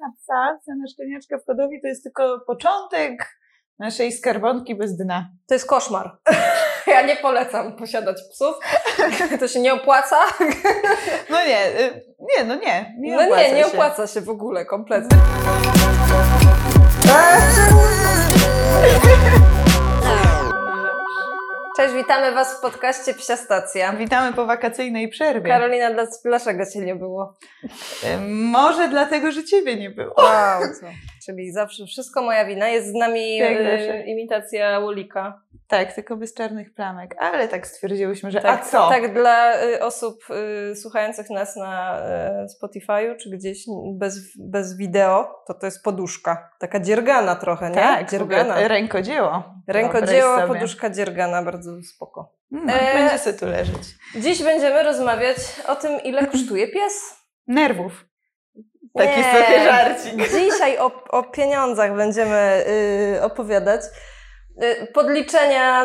na psa, psa na szczeniaczka w hodowli to jest tylko początek naszej skarbonki bez dna. To jest koszmar. Ja nie polecam posiadać psów. To się nie opłaca. No nie, y, nie, no nie. nie no opłaca nie, nie się. opłaca się w ogóle kompletnie. Cześć, witamy Was w podcaście Psia Stacja. Witamy po wakacyjnej przerwie. Karolina, dla- dlaczego Cię nie było? Y, Może dlatego, że ciebie nie było. Wow, co? Czyli zawsze wszystko moja wina. Jest z nami e, zawsze. imitacja Łolika. Tak, tylko bez czarnych plamek. Ale tak stwierdziłyśmy, że Tak, a co? tak dla y, osób y, słuchających nas na y, Spotify'u czy gdzieś bez, bez wideo, to to jest poduszka. Taka dziergana trochę, nie? tak dziergana. Rękodzieło. Rękodzieło, poduszka dziergana, bardzo spoko. No, E, Będzie sobie tu leżeć. Dziś będziemy rozmawiać o tym, ile kosztuje pies. Nerwów. Taki Nie. sobie żarcik. Dzisiaj o, o pieniądzach będziemy y, opowiadać. Y, podliczenia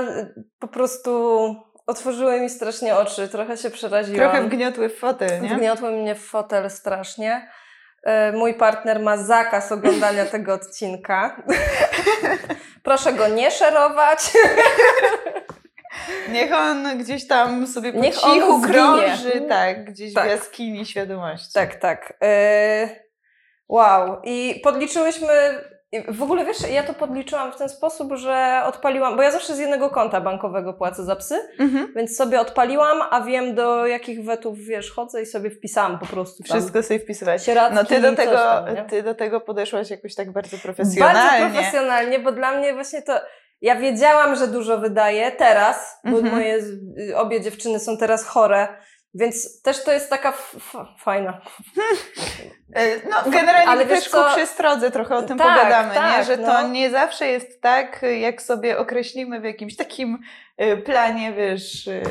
po prostu otworzyły mi strasznie oczy, trochę się przeraziłam. Trochę wgniotły w fotel, nie? Wgniotły mnie w fotel strasznie. Y, Mój partner ma zakaz oglądania tego odcinka. Proszę go nie szerować. Niech on gdzieś tam sobie po Niech cichu krąży, tak, gdzieś Tak. w jaskini świadomości. Tak, tak. Y, Wow. I podliczyłyśmy. W ogóle wiesz, ja to podliczyłam w ten sposób, że odpaliłam, bo ja zawsze z jednego konta bankowego płacę za psy, Mhm. więc sobie odpaliłam, a wiem do jakich wetów, wiesz, chodzę i sobie wpisałam po prostu tam. Wszystko sobie wpisywać. No ty do, tego, tam, ty do tego podeszłaś jakoś tak bardzo profesjonalnie. Bardzo profesjonalnie, bo dla mnie właśnie to. Ja wiedziałam, że dużo wydaję teraz, bo Mhm. moje y, obie dziewczyny są teraz chore, więc też to jest taka fajna. E, No, generalnie Ale też co- przestrodze trochę o tym Tak, pogadamy, tak, nie? że no. to nie zawsze jest tak, jak sobie określimy w jakimś takim e, planie, wiesz, e,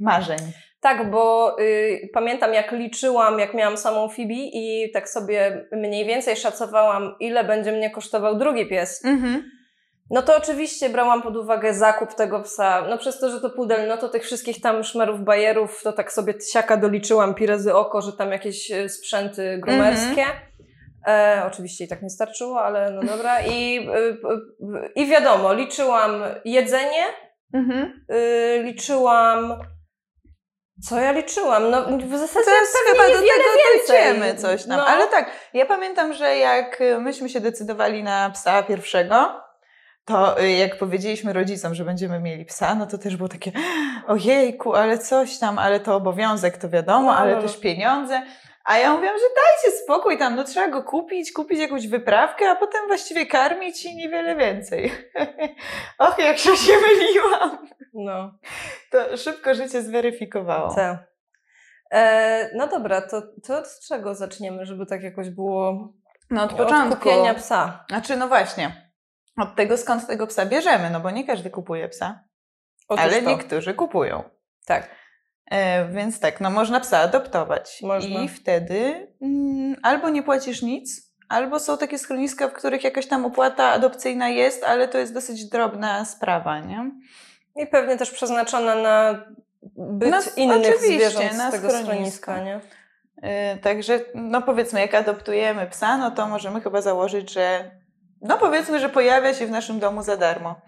marzeń. Tak, bo y, pamiętam jak liczyłam, jak miałam samą Fibi i tak sobie mniej więcej szacowałam, ile będzie mnie kosztował drugi pies. Mhm. No to oczywiście brałam pod uwagę zakup tego psa. No przez to, że to pudel, no to tych wszystkich tam szmerów, bajerów, to tak sobie siaka doliczyłam pi razy oko, że tam jakieś e, sprzęty grumerskie. E, oczywiście i tak nie starczyło, ale no dobra. I, y, y, i wiadomo, liczyłam jedzenie, Mhm. y, liczyłam... Co ja liczyłam? No w zasadzie Zaraz pewnie chyba do tego dojdziemy coś tam. No. Ale tak, ja pamiętam, że jak myśmy się decydowali na psa pierwszego, to y, jak powiedzieliśmy rodzicom, że będziemy mieli psa, no to też było takie ojejku, ale coś tam, ale to obowiązek, to wiadomo, No, ale no. też pieniądze. A ja mówiłam, że dajcie spokój tam, no trzeba go kupić, kupić jakąś wyprawkę, a potem właściwie karmić i niewiele więcej. Och, jak się się myliłam. No. To szybko życie zweryfikowało. Tak. E, no dobra, to, to od czego zaczniemy, żeby tak jakoś było No od od początku. kupienia psa? Znaczy, no właśnie. Od tego, skąd tego psa bierzemy, no bo nie każdy kupuje psa, Otóż ale to. niektórzy kupują. Tak. E, więc tak, no można psa adoptować. Można. I wtedy mm, albo nie płacisz nic, albo są takie schroniska, w których jakaś tam opłata adopcyjna jest, ale to jest dosyć drobna sprawa, nie? I pewnie też przeznaczona na byt No, innych oczywiście, zwierząt na z tego schronisko. schroniska, nie? E, Także, no powiedzmy, jak adoptujemy psa, no to możemy chyba założyć, że no powiedzmy, że pojawia się w naszym domu za darmo.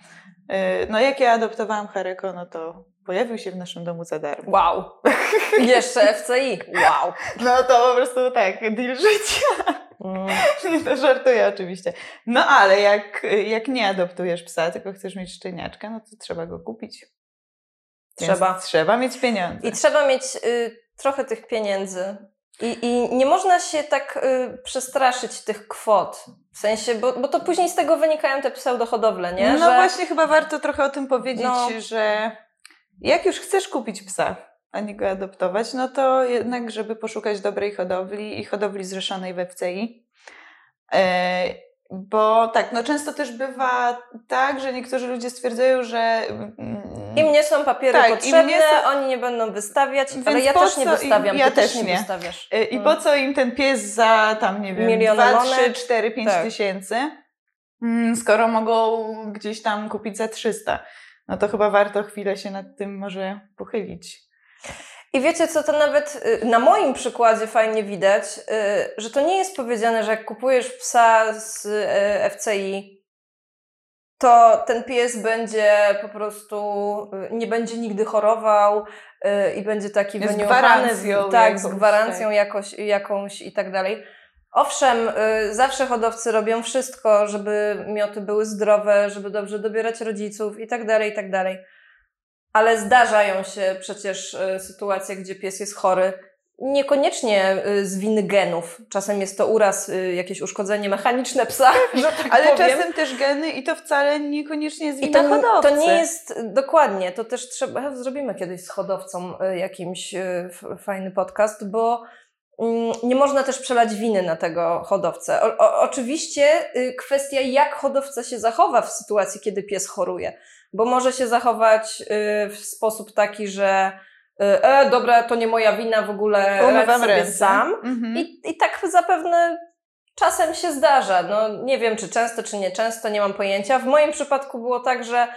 E, No jak ja adoptowałam Hareko, no to pojawił się w naszym domu za darmo. Wow. Jeszcze FCI. Wow. No to po prostu tak, deal życia. Mm. Nie, to żartuję oczywiście. No ale jak, jak nie adoptujesz psa, tylko chcesz mieć szczeniaczka, no to trzeba go kupić. Więc Trzeba. Trzeba mieć pieniądze. I trzeba mieć y, trochę tych pieniędzy. I, I nie można się tak y, przestraszyć tych kwot. W sensie, bo, bo to później z tego wynikają te pseudohodowle, nie? No Że- właśnie, chyba warto trochę o tym powiedzieć, No. że jak już chcesz kupić psa, a nie go adoptować, no to jednak, żeby poszukać dobrej hodowli i hodowli zrzeszonej we FCI. E, bo tak, no często też bywa tak, że niektórzy ludzie stwierdzają, że. Mm, Im nie są papiery Tak, potrzebne, są- oni nie będą wystawiać, ale ja też nie wystawiam, ja też nie, nie. wystawiasz. E, I Mm. po co im ten pies za tam, nie wiem, Miliony 2, 3, monet? 4, 5 Tak. tysięcy, mm, skoro mogą gdzieś tam kupić za 300? No to chyba warto chwilę się nad tym może pochylić. I wiecie co, to nawet y, na moim przykładzie fajnie widać, y, że to nie jest powiedziane, że jak kupujesz psa z y, FCI, to ten pies będzie po prostu, nie będzie nigdy chorował i będzie taki jest wyniuchany. Tak, jakąś, z gwarancją tak. jakoś, jakąś i tak dalej. Owszem, zawsze hodowcy robią wszystko, żeby mioty były zdrowe, żeby dobrze dobierać rodziców i tak dalej, i tak dalej ale zdarzają się przecież sytuacje, gdzie pies jest chory. Niekoniecznie e, z winy genów. Czasem jest to uraz, e, jakieś uszkodzenie mechaniczne psa, że tak Ale powiem. czasem też geny i to wcale niekoniecznie jest I wina to, hodowcy. to nie jest, dokładnie, to też trzeba, zrobimy kiedyś z hodowcą jakimś fajny podcast, bo mm, nie można też przelać winy na tego hodowcę. O, o, oczywiście y, kwestia, jak hodowca się zachowa w sytuacji, kiedy pies choruje bo może się zachować y, w sposób taki, że y, e, dobra, to nie moja wina, w ogóle radź sobie ręce. sam. Mhm. I, I tak zapewne czasem się zdarza. No, nie wiem, czy często, czy nie często, nie mam pojęcia. W moim przypadku było tak, że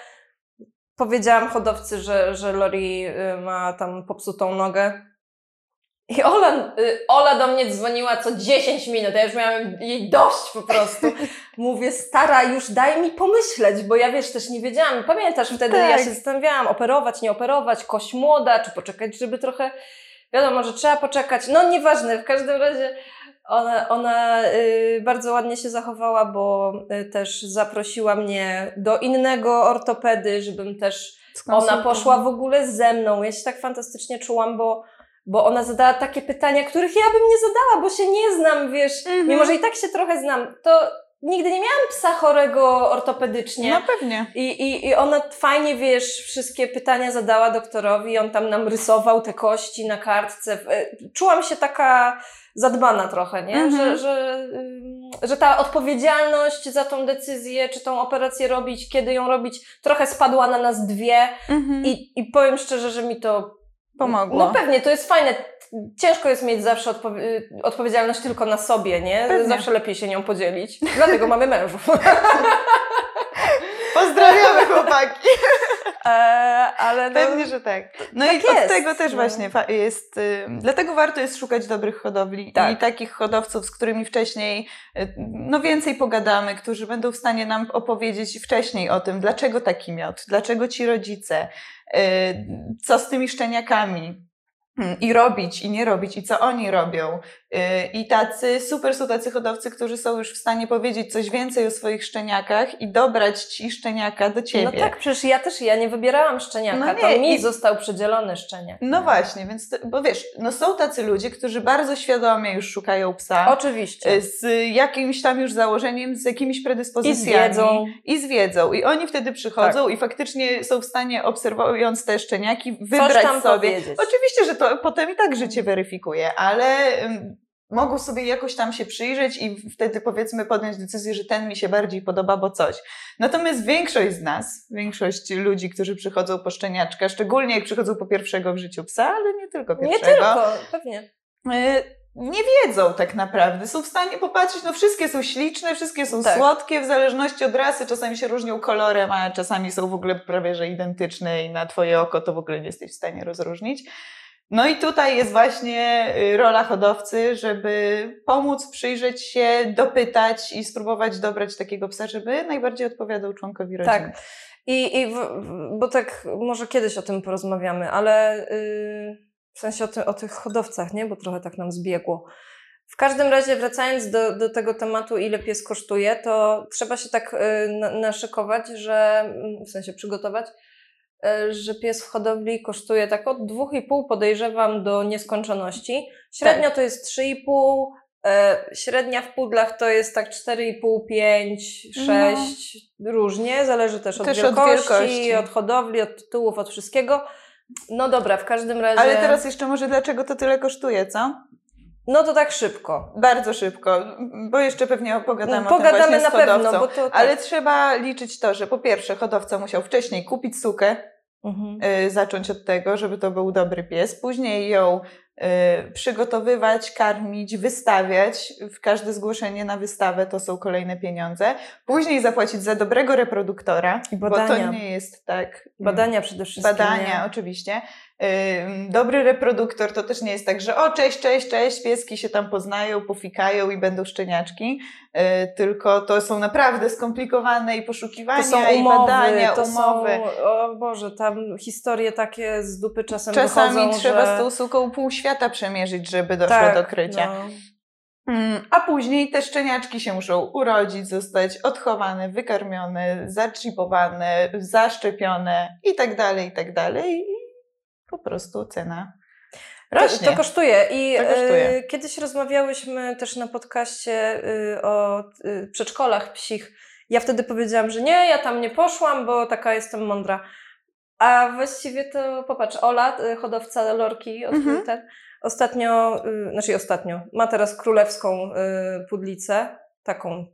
powiedziałam hodowcy, że, że Lori y, ma tam popsutą nogę i Ola, y, Ola do mnie dzwoniła co 10 minut, ja już miałam jej dość po prostu. Mówię, stara, już daj mi pomyśleć, bo ja wiesz, też nie wiedziałam. Pamiętasz, wtedy tak. ja się zastanawiałam, operować, nie operować, kość młoda, czy poczekać, żeby trochę, wiadomo, że trzeba poczekać. No nieważne, w każdym razie ona, ona y, bardzo ładnie się zachowała, bo y, też zaprosiła mnie do innego ortopedy, żebym też, ona poszła w ogóle ze mną. Ja się tak fantastycznie czułam, bo bo ona zadała takie pytania, których ja bym nie zadała, bo się nie znam, wiesz, mhm. mimo że i tak się trochę znam, to nigdy nie miałam psa chorego ortopedycznie. No pewnie. I, i, I ona fajnie, wiesz, wszystkie pytania zadała doktorowi, on tam nam rysował te kości na kartce. E, czułam się taka zadbana trochę, nie? Mhm. Że, że, że ta odpowiedzialność za tą decyzję, czy tą operację robić, kiedy ją robić, trochę spadła na nas dwie. Mhm. I, I powiem szczerze, że mi to pomogło. No pewnie, to jest fajne. Ciężko jest mieć zawsze odpo odpowiedzialność tylko na sobie, nie? Pewnie. Zawsze lepiej się nią podzielić. Dlatego mamy mężów. Pozdrawiamy chłopaki. E, ale no, Pewnie, że tak. No tak i jest. od tego też no. właśnie jest. Y, dlatego warto jest szukać dobrych hodowli tak. i takich hodowców, z którymi wcześniej y, no więcej pogadamy, którzy będą w stanie nam opowiedzieć wcześniej o tym, dlaczego taki miod, dlaczego ci rodzice, y, co z tymi szczeniakami, i robić, i nie robić, i co oni robią. I tacy, super są tacy hodowcy, którzy są już w stanie powiedzieć coś więcej o swoich szczeniakach i dobrać ci szczeniaka do ciebie. No tak, przecież ja też, ja nie wybierałam szczeniaka, no nie, to mi i... został przydzielony szczeniak. No właśnie, więc, to, bo wiesz, no są tacy ludzie, którzy bardzo świadomie już szukają psa. Oczywiście. Y, z jakimś tam już założeniem, z jakimiś predyspozycjami. I z wiedzą. I z wiedzą. I oni wtedy przychodzą tak. i faktycznie są w stanie, obserwując te szczeniaki, wybrać sobie. Powiedzieć. Oczywiście, że to to potem i tak życie weryfikuje, ale mogą sobie jakoś tam się przyjrzeć i wtedy powiedzmy podjąć decyzję, że ten mi się bardziej podoba, bo coś. Natomiast większość z nas, większość ludzi, którzy przychodzą po szczeniaczka, szczególnie jak przychodzą po pierwszego w życiu psa, ale nie tylko pierwszego. Nie tylko, pewnie. Y, nie wiedzą tak naprawdę. Są w stanie popatrzeć, no wszystkie są śliczne, wszystkie są tak. słodkie, w zależności od rasy, czasami się różnią kolorem, a czasami są w ogóle prawie że identyczne i na twoje oko to w ogóle nie jesteś w stanie rozróżnić. No i tutaj jest właśnie y, rola hodowcy, żeby pomóc, przyjrzeć się, dopytać i spróbować dobrać takiego psa, żeby najbardziej odpowiadał członkowi rodziny. Tak. I, i w, bo tak może kiedyś o tym porozmawiamy, ale yy, w sensie o, ty, o tych hodowcach, nie? Bo trochę tak nam zbiegło. W każdym razie, wracając do, do tego tematu, ile pies kosztuje, to trzeba się tak yy, naszykować, że w sensie przygotować, że pies w hodowli kosztuje tak od 2,5 podejrzewam do nieskończoności. Średnio tak. to jest 3,5, e, średnia w pudlach to jest tak 4,5, 5, 6, no. różnie, zależy też od, też wielkości, od wielkości, od hodowli, od tytułów, od wszystkiego. No dobra, w każdym razie. Ale teraz jeszcze może dlaczego to tyle kosztuje, co? No to tak szybko. Bardzo szybko, bo jeszcze pewnie pogadamy no, o tym na hodowcą. Pewno, bo to tak. Ale trzeba liczyć to, że po pierwsze hodowca musiał wcześniej kupić sukę, Mhm. Y, zacząć od tego, żeby to był dobry pies, później ją y, przygotowywać, karmić, wystawiać. W każde zgłoszenie na wystawę to są kolejne pieniądze. Później zapłacić za dobrego reproduktora, I badania. bo to nie jest tak. Badania przede wszystkim. Badania, nie? oczywiście. Dobry reproduktor to też nie jest tak, że o cześć, cześć, cześć, pieski się tam poznają, pofikają i będą szczeniaczki, Yy, tylko to są naprawdę skomplikowane i poszukiwania To są i umowy, badania, to umowy. są, o Boże, tam historie takie z dupy czasem Czasami wychodzą, trzeba że... z tą suką pół świata przemierzyć, żeby doszło tak, do krycia. No. Mm, A później te szczeniaczki się muszą urodzić, zostać odchowane, wykarmione, zaczipowane, zaszczepione i tak dalej, i tak dalej. Po prostu cena rośnie. To, to kosztuje. I To kosztuje. y, kiedyś rozmawiałyśmy też na podcaście y, o y, przedszkolach psich. Ja wtedy powiedziałam, że nie, ja tam nie poszłam, bo taka jestem mądra. A właściwie to popatrz, Ola, hodowca lorki, od Mhm. ten, ostatnio, znaczy ostatnio, ma teraz królewską pudlicę, taką,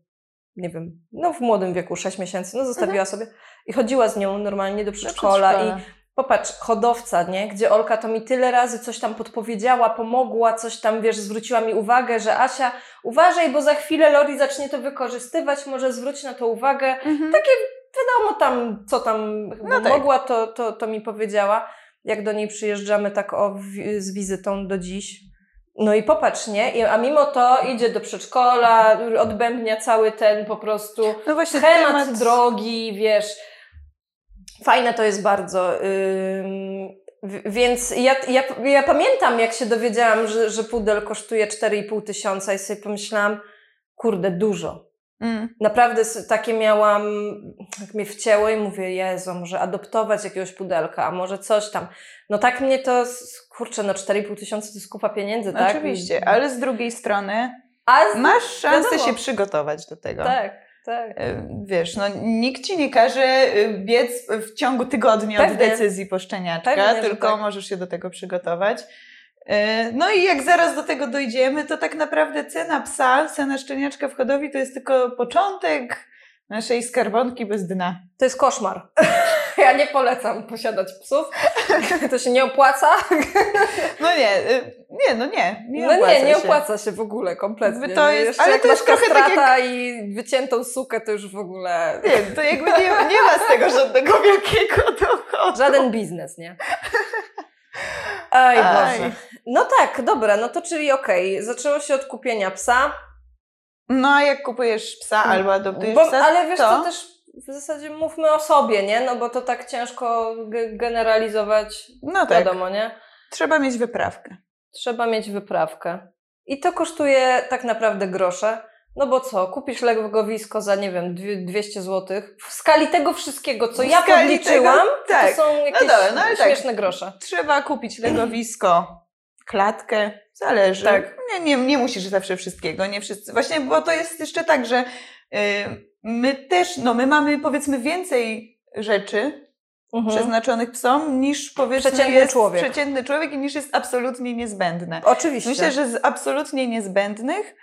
nie wiem, no w młodym wieku, 6 miesięcy, no zostawiła sobie i chodziła z nią normalnie do Do przedszkola i przedszkola. Popatrz, hodowca, nie? Gdzie Olka to mi tyle razy coś tam podpowiedziała, pomogła, coś tam, wiesz, zwróciła mi uwagę, że Asia, uważaj, bo za chwilę Lori zacznie to wykorzystywać, może zwróć na to uwagę. Mhm. Wiadomo tam, co tam No tak. mogła, to, to, to mi powiedziała. Jak do niej przyjeżdżamy tak o, z wizytą do dziś. No i popatrz, nie? A mimo to idzie do przedszkola, odbębnia cały ten po prostu No właśnie schemat temat drogi, wiesz. Fajne to jest bardzo. Więc ja, ja, ja pamiętam, jak się dowiedziałam, że, że pudel kosztuje 4,5 tysiąca i sobie pomyślałam, kurde, dużo. Mm. Naprawdę takie miałam, jak mnie wcięło i mówię, Jezu, może adoptować jakiegoś pudelka, a może coś tam. No tak mnie to, kurczę, no 4,5 tysiąca to jest kupa pieniędzy, tak? Oczywiście, ale z drugiej strony z... masz szansę wiadomo. się przygotować do tego. Tak, tak. E, Wiesz, no nikt ci nie każe e, biec w ciągu tygodnia od Pewnie. decyzji po szczeniaczka, Pewnie, tylko tak. możesz się do tego przygotować. E, No i jak zaraz do tego dojdziemy, to tak naprawdę cena psa, cena szczeniaczka w hodowli to jest tylko początek naszej skarbonki bez dna. To jest koszmar. Ja nie polecam posiadać psów. To się nie opłaca. No nie, e, nie, no nie, nie no nie, nie się. opłaca się w ogóle kompletnie. Jakby to jest- Jeszcze ale jak to jest trochę tak kastrata i wyciętą sukę, to już w ogóle Nie, to jakby nie, nie ma z tego żadnego wielkiego dochodu. żaden biznes, nie? Oj Aj. Boże. No tak, dobra, no to czyli okej, zaczęło się od kupienia psa, No a jak kupujesz psa albo adoptujesz bo, psa, ale wiesz to... co, też w zasadzie mówmy o sobie, nie? No bo to tak ciężko ge- generalizować, No tak, wiadomo, nie? trzeba mieć wyprawkę. Trzeba mieć wyprawkę. I to kosztuje tak naprawdę grosze. No bo co, kupisz legowisko za, nie wiem, dwie- 200 zł. W skali tego wszystkiego, co W ja podliczyłam, tego- tak. to są jakieś dobra, no tak. śmieszne grosze. Trzeba kupić legowisko, klatkę, zależy. Tak. Nie, nie, nie musisz zawsze wszystkiego, nie wszyscy. Właśnie, bo to jest jeszcze tak, że y, my też, no my mamy powiedzmy więcej rzeczy Mhm. przeznaczonych psom niż powiedzmy Przeciętny jest człowiek. przeciętny człowiek i niż jest absolutnie niezbędne. Oczywiście. Myślę, że z absolutnie niezbędnych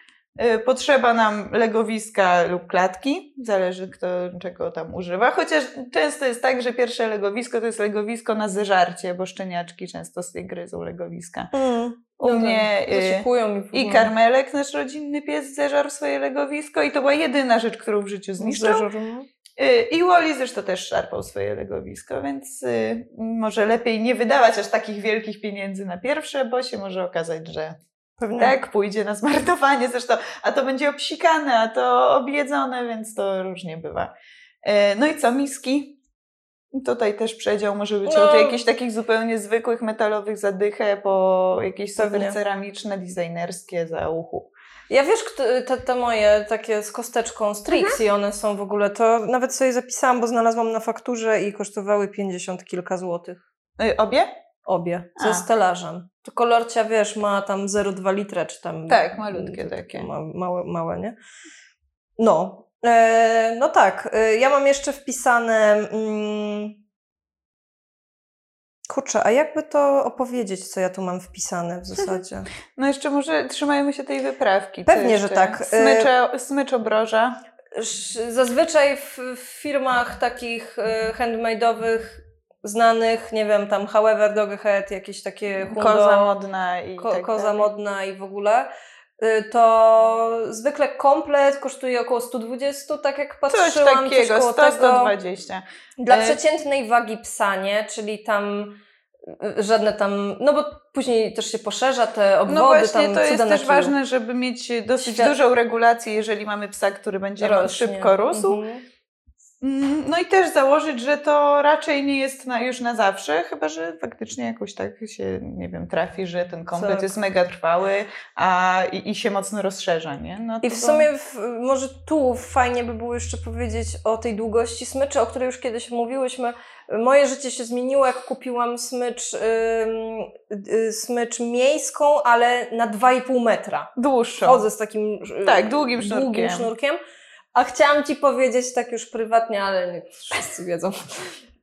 y, potrzeba nam legowiska lub klatki, zależy kto czego tam używa, chociaż często jest tak, że pierwsze legowisko to jest legowisko na zeżarcie, bo szczeniaczki często sobie gryzą legowiska. Mm. U No mnie tak, mi w i ogóle. karmelek, nasz rodzinny pies, zeżarł swoje legowisko i to była jedyna rzecz, którą w życiu zniszczył. Zeżarł. Y, I Wally zresztą też szarpał swoje legowisko, więc y, może lepiej nie wydawać aż takich wielkich pieniędzy na pierwsze, bo się może okazać, że Pewnie. tak, pójdzie na zmarnowanie zresztą, a to będzie obsikane, a to objedzone, więc to różnie bywa. No i co, miski? Tutaj też przedział może być No. od jakichś takich zupełnie zwykłych metalowych zadychę po jakieś super ceramiczne, designerskie za uchu. Ja wiesz, te, te moje takie z kosteczką z Trixie, one są w ogóle, to nawet sobie zapisałam, bo znalazłam na fakturze i kosztowały 50 kilka złotych. Y, Obie? Obie, A. ze stelażem. To kolorcia, wiesz, ma tam 0,2 litra, czy tam... Tak, malutkie takie. Ma, małe, małe, nie? No. E, no tak, e, ja mam jeszcze wpisane... Mm, kurczę, a jakby to opowiedzieć, co ja tu mam wpisane w zasadzie? No jeszcze może trzymajmy się tej wyprawki. Pewnie, że tak. Smyczo, smycz obroża. Zazwyczaj w, w firmach takich e, handmade'owych, znanych, nie wiem, tam However, Doghead, jakieś takie Hundo, Koza modna i ko, tak Koza modna i w ogóle, to zwykle komplet kosztuje około 120, tak jak Coś patrzyłam. takiego, koło tego. 100-120. Dla E, przeciętnej wagi psa, nie? Czyli tam żadne tam, no bo później też się poszerza te obwody, No właśnie, tam to jest też ważne, żeby mieć dosyć Świat- dużą regulację, jeżeli mamy psa, który będzie szybko rósł. Mhm. Mm, No i też założyć, że to raczej nie jest na, już na zawsze, chyba że faktycznie jakoś tak się, nie wiem, trafi, że ten komplet Tak. jest mega trwały a, i, i się mocno rozszerza, nie? No I w to- sumie w, może tu fajnie by było jeszcze powiedzieć o tej długości smyczy, o której już kiedyś mówiłyśmy. Moje życie się zmieniło, jak kupiłam smycz, ym, y, smycz miejską, ale na 2,5 metra. Dłuższą. Chodzę z takim y, Tak, długim długim sznurkiem. sznurkiem. A chciałam Ci powiedzieć tak już prywatnie, ale nie wszyscy wiedzą.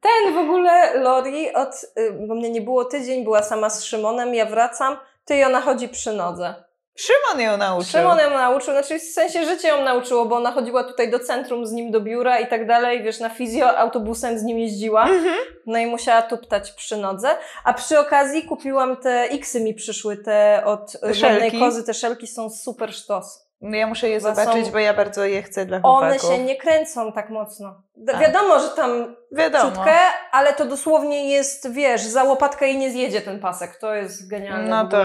Ten w ogóle Lori, od, y, bo mnie nie było tydzień, była sama z Szymonem, ja wracam, ty i ona chodzi przy nodze. Szymon ją nauczył. Szymon ją nauczył, znaczy w sensie życie ją nauczyło, bo ona chodziła tutaj do centrum z nim do biura i tak dalej, wiesz, na fizjo autobusem z nim jeździła, Mhm. no i musiała tuptać przy nodze. A przy okazji kupiłam te X-y mi przyszły, te od y, wodnej kozy, te szelki są super sztos. No Ja muszę je zobaczyć, są- bo ja bardzo je chcę dla One chłopaków. się nie kręcą tak mocno. A. Wiadomo, że tam Wiadomo. ciutkę, ale to dosłownie jest, wiesz, za łopatkę i nie zjedzie ten pasek. To jest genialne. No to...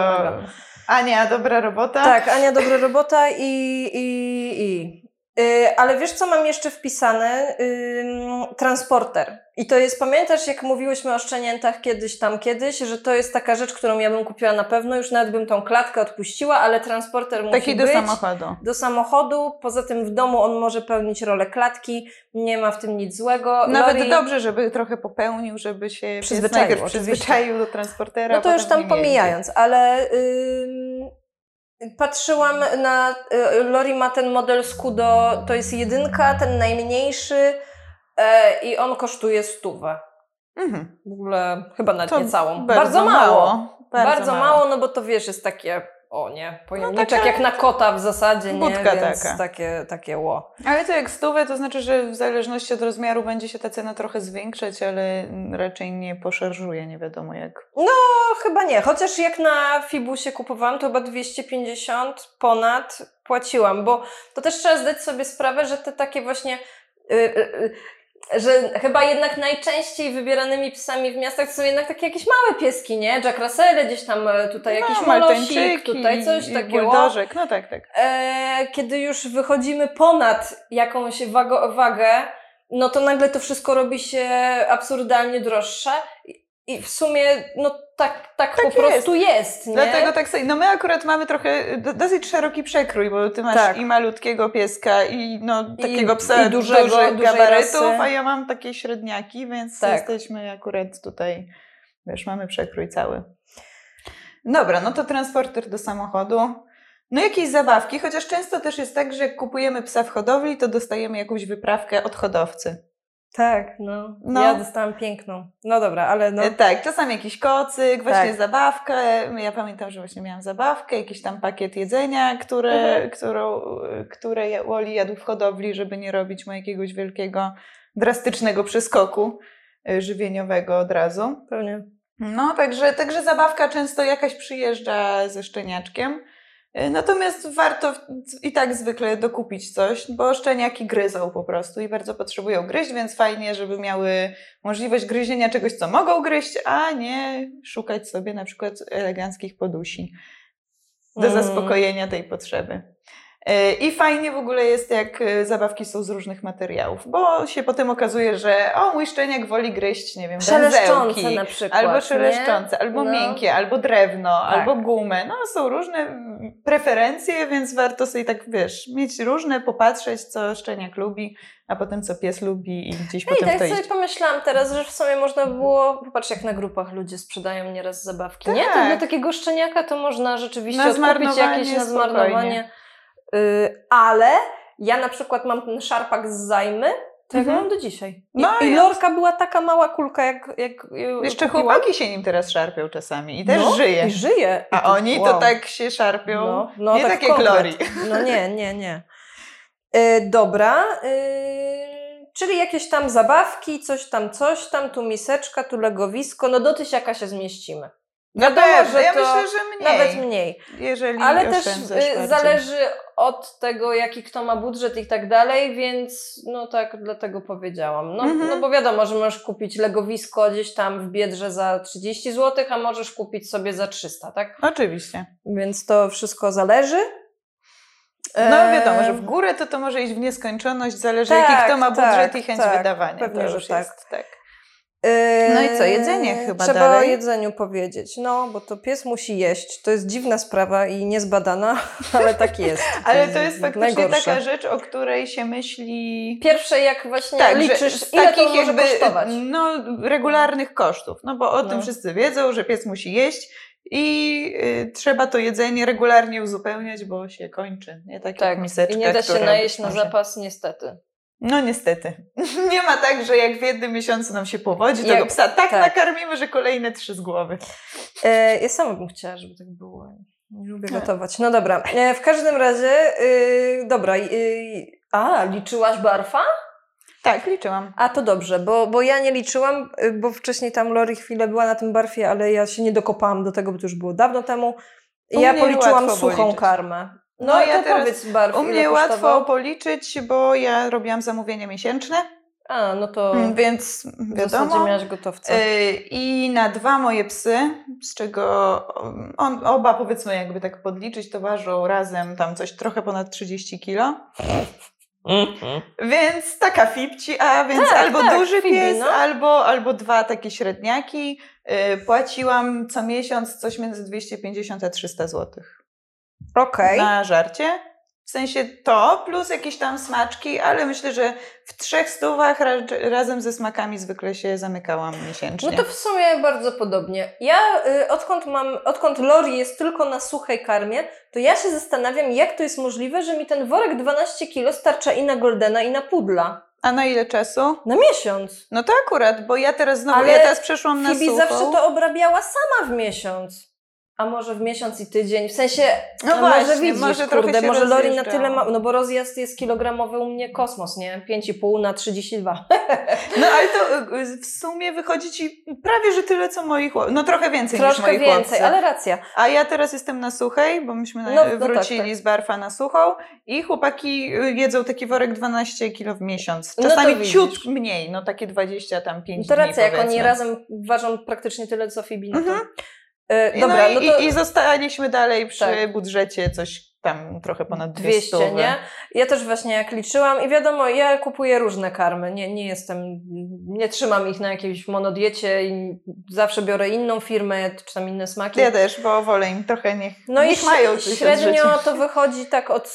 Ania, dobra robota. Tak, Ania, dobra robota i. i, i. Yy, ale wiesz, co mam jeszcze wpisane? Transporter. I to jest, pamiętasz, jak mówiłyśmy o szczeniętach kiedyś tam kiedyś, że to jest taka rzecz, którą ja bym kupiła na pewno, już nawet bym tą klatkę odpuściła, ale transporter musi Taki do być. samochodu. Do samochodu, poza tym w domu on może pełnić rolę klatki, nie ma w tym nic złego. Nawet Lori- dobrze, żeby trochę popełnił, żeby się Przyzwyczaił, najpierw przyzwyczaił do transportera. No to już tam pomijając, ale ym, patrzyłam na. Y, Lori ma ten model Scudo, to jest jedynka, ten najmniejszy e, i on kosztuje stówę. Mhm. W ogóle chyba nawet To nie całą. Bardzo, Bardzo, mało. Bardzo, Bardzo, mało. no bo to wiesz, jest takie. O nie, pojemniczek taka jak na kota w zasadzie, nie? budka Więc taka. takie, takie ło. Ale to jak stówę, to znaczy, że w zależności od rozmiaru będzie się ta cena trochę zwiększać, ale raczej nie poszarżuje, nie wiadomo jak. No chyba nie, chociaż jak na Fibusie kupowałam, to chyba 250 ponad płaciłam, bo to też trzeba zdać sobie sprawę, że te takie właśnie... że chyba jednak najczęściej wybieranymi psami w miastach są jednak takie jakieś małe pieski, nie? Jack Russell, gdzieś tam e, tutaj jakiś no, malosik, maltańczyki tutaj coś takiego. buldożek, no tak, tak. E, kiedy już wychodzimy ponad jakąś wago, wagę, no to nagle to wszystko robi się absurdalnie droższe. I- I w sumie, no tak, tak, po jest. prostu jest, nie? Dlatego tak sobie, no my akurat mamy trochę do, dosyć szeroki przekrój, bo ty masz Tak. i malutkiego pieska i no takiego I- psa i dużego, dużych gabarytów, a ja mam takie średniaki, więc Tak. jesteśmy akurat tutaj, wiesz, mamy przekrój cały. Dobra, no to transporter do samochodu. No jakieś zabawki, chociaż często też jest tak, że jak kupujemy psa w hodowli, to dostajemy jakąś wyprawkę od hodowcy. Tak, no. No. Ja dostałam piękną. No dobra, ale no. E, Tak, czasami jakiś kocyk, właśnie Tak. zabawkę. Ja pamiętam, że właśnie miałam zabawkę, jakiś tam pakiet jedzenia, które, Mhm. którą, które Wally jadł w hodowli, żeby nie robić mu jakiegoś wielkiego, drastycznego przeskoku e, żywieniowego od razu. Pewnie. No, także, także zabawka często jakaś przyjeżdża ze szczeniaczkiem. E, Natomiast warto i tak zwykle dokupić coś, bo szczeniaki gryzą po prostu i bardzo potrzebują gryźć, więc fajnie, żeby miały możliwość gryzienia czegoś, co mogą gryźć, a nie szukać sobie na przykład eleganckich podusi do Mm. zaspokojenia tej potrzeby. E, I fajnie w ogóle jest, jak e, zabawki są z różnych materiałów, bo się potem okazuje, że o, mój szczeniak woli gryźć, nie wiem, węzełki, na przykład. Albo nie? szeleszczące, albo No. miękkie, albo drewno, Tak. albo gumę. No są różne preferencje, więc warto sobie tak, wiesz, mieć różne, popatrzeć, co szczeniak lubi, a potem co pies lubi i gdzieś Ej, potem tak to sobie iść. pomyślałam teraz, że w sumie można by było, popatrz jak na grupach ludzie sprzedają nieraz zabawki, nie? To Tak. dla takiego szczeniaka to można rzeczywiście Na odkupić jakieś na spokojnie. zmarnowanie. Y, ale ja na przykład mam ten szarpak z zajmy, to ja Mhm. mam do dzisiaj. I, No i Lorka była taka mała kulka, jak, jak Jeszcze kupiłam. chłopaki się nim teraz szarpią czasami i też no, żyje. I żyje. I A to- oni to wow. tak się szarpią. No, no, nie tak takie glory. No nie, nie, nie. E, dobra. E, czyli jakieś tam zabawki, coś tam, coś tam, tu miseczka, tu legowisko. No do tysiaka się zmieścimy. Na Wiadomo, że ja to myślę, że mniej. Nawet mniej. Jeżeli Ale też y, bardziej. zależy od tego, jaki kto ma budżet i tak dalej, więc no tak dlatego powiedziałam. No, Mhm. no bo wiadomo, że możesz kupić legowisko gdzieś tam w Biedrze za 30 zł, a możesz kupić sobie za 300, tak? Oczywiście. Więc to wszystko zależy. No wiadomo, że w górę to to może iść w nieskończoność, zależy Tak, jaki kto ma budżet tak, i chęć tak, wydawania. pewnie, to że już tak. Jest, tak. Eee, No i co, jedzenie chyba Trzeba dalej? o jedzeniu powiedzieć. No, bo to pies musi jeść. To jest dziwna sprawa i niezbadana, ale tak jest. Ale to jest faktycznie najgorsze. taka rzecz, o której się myśli... Pierwsze, jak właśnie Tak, że liczysz, z ile to takich może jakby kosztować. no, regularnych kosztów. No bo o No. tym wszyscy wiedzą, że pies musi jeść i y, trzeba to jedzenie regularnie uzupełniać, bo się kończy. Nie tak, jak miseczka, i nie da się najeść na zapas, niestety. No niestety. Nie ma tak, że jak w jednym miesiącu nam się powodzi, Jak- go psa tak, tak. nakarmimy, że kolejne trzy z głowy. E, ja sama bym chciała, żeby tak było. Nie lubię Tak. gotować. No dobra. E, w każdym razie, y, dobra. y, a, liczyłaś barfa? Tak, liczyłam. A to dobrze, bo, bo ja nie liczyłam, y, bo wcześniej tam Lori chwilę była na tym barfie, ale ja się nie dokopałam do tego, bo to już było dawno temu. U ja policzyłam suchą liczyć. karmę. No, No, ja to teraz- powiedz U mnie łatwo policzyć, bo ja robiłam zamówienia miesięczne, A, no to mm, więc wiadomo. miałaś gotowca. Y, I na dwa moje psy, z czego um, on, oba powiedzmy jakby tak podliczyć, to ważą razem tam coś trochę ponad 30 kilo. Więc taka fipci, a więc Tak, albo tak, duży Fibi, pies, no. albo, albo dwa takie średniaki. Y, Płaciłam co miesiąc coś między 250 a 300 zł Okej. na żarcie. W sensie to, plus jakieś tam smaczki, ale myślę, że w trzech stówach ra- razem ze smakami zwykle się zamykałam miesięcznie. No to w sumie bardzo podobnie. Ja y, odkąd mam, odkąd Lori jest tylko na suchej karmie, to ja się zastanawiam, jak to jest możliwe, że mi ten worek 12 kilo starcza i na Goldena, i na Pudla. A na ile czasu? Na miesiąc. No to akurat, bo ja teraz znowu, Ale ja teraz przeszłam na Fibi suchą. zawsze to obrabiała sama w miesiąc. A może w miesiąc i tydzień. W sensie, No a właśnie, może widzisz, może trochę kurde, może Lori na tyle ma, no bo rozjazd jest kilogramowy u mnie kosmos, nie? 5,5 na 32. No ale to w sumie wychodzi ci prawie, że tyle co moi chłopcy. No trochę więcej niż Troszkę moi więcej, chłopcy. ale racja. A ja teraz jestem na suchej, bo myśmy na, No, no tak, wrócili tak. z barfa na suchą i chłopaki y, jedzą taki worek 12 kilo w miesiąc. No Czasami widzisz. ciut mniej, no takie 20 tam 5 To dni racja, jak oni razem ważą praktycznie tyle co Fibi, no. Mhm. E, I, dobra, no, no i, to i, i zostaliśmy dalej przy Tak. budżecie coś tam trochę ponad 200. 200, nie? Ja też właśnie jak liczyłam i wiadomo, ja kupuję różne karmy, nie, nie jestem, nie trzymam ich na jakiejś monodiecie i zawsze biorę inną firmę, czy tam inne smaki. Ja też, bo wolę im trochę niech, No i niech mają coś średnio to wychodzi tak od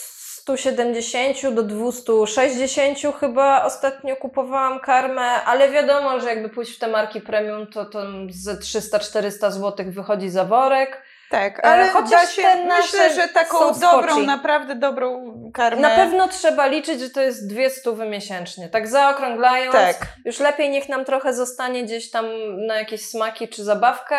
170 do 260 chyba ostatnio kupowałam karmę, ale wiadomo, że jakby pójść w te marki premium, to to z 300-400 zł wychodzi za worek. Tak, E, ale chociaż się, te myślę, że taką dobrą, naprawdę dobrą karmę. Na pewno trzeba liczyć, że to jest dwie stówy miesięcznie. Tak zaokrąglając, Tak. już lepiej niech nam trochę zostanie gdzieś tam na jakieś smaki czy zabawkę,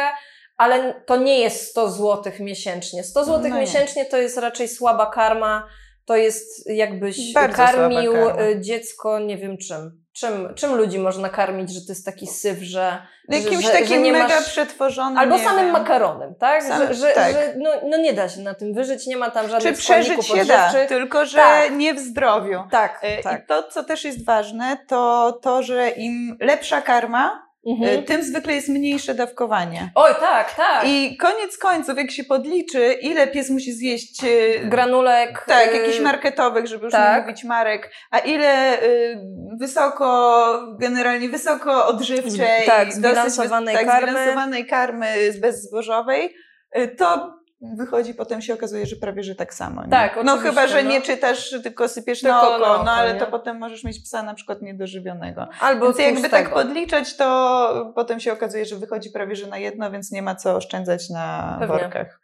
ale to nie jest 100 zł miesięcznie. 100 zł No nie. miesięcznie to jest raczej słaba karma. To jest jakbyś Bardzo karmił y, dziecko, nie wiem czym. czym. Czym ludzi można karmić, że to jest taki syf, że. Jakimś że, takim że nie mega masz... przetworzonym. Albo samym wiem. makaronem, tak? Sam- że że, tak. że no, no nie da się na tym wyżyć, nie ma tam Czy żadnych przeżyć składników się da, tylko że Tak. nie w zdrowiu. Tak, E, tak. I to, co też jest ważne, to to, że im lepsza karma, Mhm. e, tym zwykle jest mniejsze dawkowanie. Oj, tak, tak. I koniec końców, jak się podliczy, ile pies musi zjeść e, Granulek. Tak, y, jakichś marketowych, żeby już tak. nie mówić marek, a ile y, wysoko, generalnie wysoko odżywczej, Tak, dosyć zbilansowanej wys- tak, karmy. zbilansowanej karmy bezzbożowej, y, to wychodzi, potem się okazuje, że prawie, że tak samo. Nie? Tak, No oczywiście, chyba, że no. nie czytasz, tylko sypiesz Tylko na oko, na oko, no ale nie? to potem możesz mieć psa na przykład niedożywionego. Albo Więc jakby tak podliczać, to potem się okazuje, że wychodzi prawie, że na jedno, więc nie ma co oszczędzać na Pewnie. workach.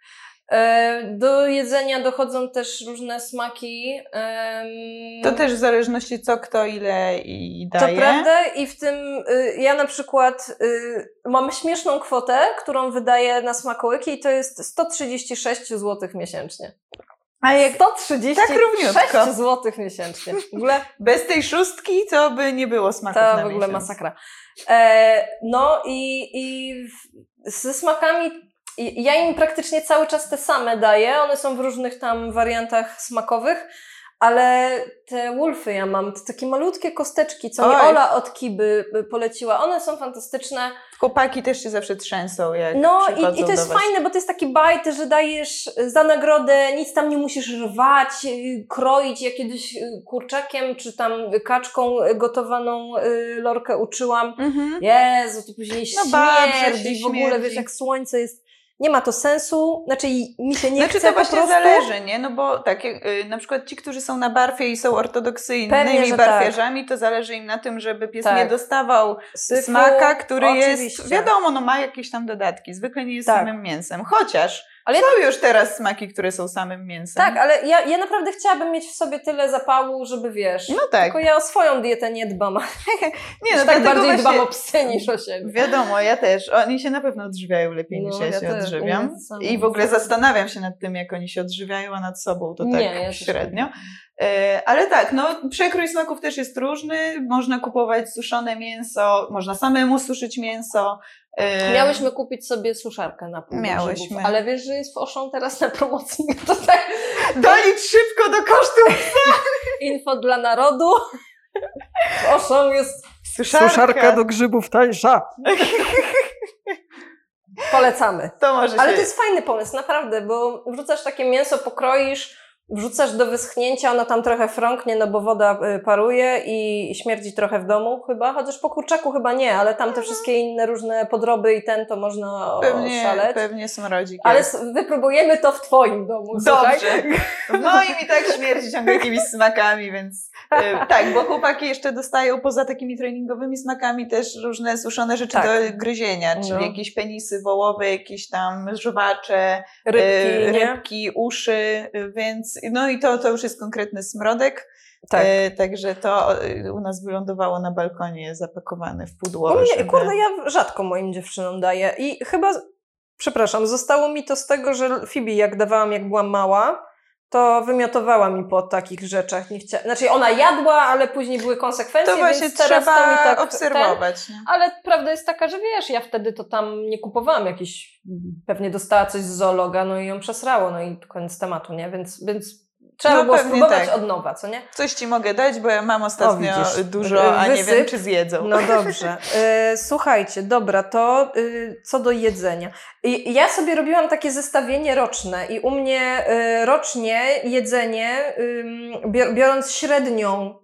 E, Do jedzenia dochodzą też różne smaki. To też w zależności co kto ile i To daje. prawda i w tym y, ja na przykład y, mam śmieszną kwotę, którą wydaję na smakołyki i to jest 136 zł miesięcznie. A jak 136 tak równiutko. zł miesięcznie. W ogóle bez tej szóstki, to by nie było smaków to w ogóle miesiąc. masakra. E, no i, i ze smakami ja im praktycznie cały czas te same daję. One są w różnych tam wariantach smakowych. Ale te wolfy ja mam, te takie malutkie kosteczki, co mi Oj. Ola od Kiby y, poleciła. One są fantastyczne. Chłopaki też się zawsze trzęsą, jak No i, i to jest fajne, bo to jest taki bajt, że dajesz za nagrodę, nic tam nie musisz rwać, y, kroić. Ja kiedyś y, kurczakiem czy tam kaczką gotowaną y, lorkę uczyłam. Mhm. Jezu, to później No śmierdzi się w ogóle, śmierdzi. wiesz, jak słońce jest... Nie ma to sensu, znaczy mi się nie znaczy chce to po właśnie prostu. zależy, nie? No bo tak, na przykład ci, którzy są na barfie i są ortodoksyjnymi Pewnie, że barfiarzami, to zależy im na tym, żeby pies Tak. nie dostawał Syfu, smaka, który oczywiście. jest, wiadomo, no ma jakieś tam dodatki, zwykle nie jest Tak. samym mięsem, chociaż Ale ja są już teraz smaki, które są samym mięsem. Tak, ale ja, ja naprawdę chciałabym mieć w sobie tyle zapału, żeby wiesz. No tak. Tylko ja o swoją dietę nie dbam. Nie, No tak dlatego bardziej właśnie, dbam o psy niż o siebie. Wiadomo, ja też. Oni się na pewno odżywiają lepiej niż No, ja, ja się też, odżywiam. I w ogóle zastanawiam się nad tym, jak oni się odżywiają, a nad sobą to tak Nie, ja średnio. E, Ale tak, no przekrój smaków też jest różny. Można kupować suszone mięso, można samemu suszyć mięso. E, Miałyśmy kupić sobie suszarkę na pół Miałyśmy. grzybów, ale wiesz, że jest w Oszą teraz na promocji. To tak Dolić szybko do kosztu info dla narodu. W Oszą jest suszarka. grzybów tańsza. Polecamy. To może Ale się... to jest fajny pomysł, naprawdę, bo wrzucasz takie mięso, pokroisz, wrzucasz do wyschnięcia, ono tam trochę frąknie, no bo woda y, paruje i śmierdzi trochę w domu chyba, chociaż po kurczaku chyba nie, ale tam te wszystkie inne różne podroby i ten to można Pewnie, oszaleć. pewnie smrodzik Ale jest. wypróbujemy to w twoim domu, słuchaj. Dobrze. W moim i tak śmierdzi ciągle jakimiś smakami, więc e, tak, bo chłopaki jeszcze dostają poza takimi treningowymi smakami też różne suszone rzeczy Tak. do gryzienia, czyli No. jakieś penisy wołowe, jakieś tam żuwacze, Rybki, nie? rybki uszy, e, więc no i to, to już jest konkretny smrodek. Tak. E, także to e, u nas wylądowało na balkonie zapakowane w pudło. U mnie, żeby- kurde, ja rzadko moim dziewczynom daję i chyba, przepraszam, zostało mi to z tego, że Fibi jak dawałam, jak byłam mała, to wymiotowała mi po takich rzeczach. Nie chcia... Znaczy ona jadła, ale później były konsekwencje, To właśnie więc teraz trzeba to mi tak Ten... obserwować. nie? Ale prawda jest taka, że wiesz, ja wtedy to tam nie kupowałam jakiś, pewnie dostała coś z zoologa, no i ją przesrało, no i koniec tematu, nie? Więc, więc trzeba No by było spróbować tak. od nowa, co nie? Coś ci mogę dać, bo ja mam ostatnio widzisz. dużo, a nie Wysyp. wiem, czy zjedzą. No dobrze. E, słuchajcie, dobra, to y, co do jedzenia. I, ja sobie robiłam takie zestawienie roczne i u mnie y, rocznie jedzenie, biorąc średnią,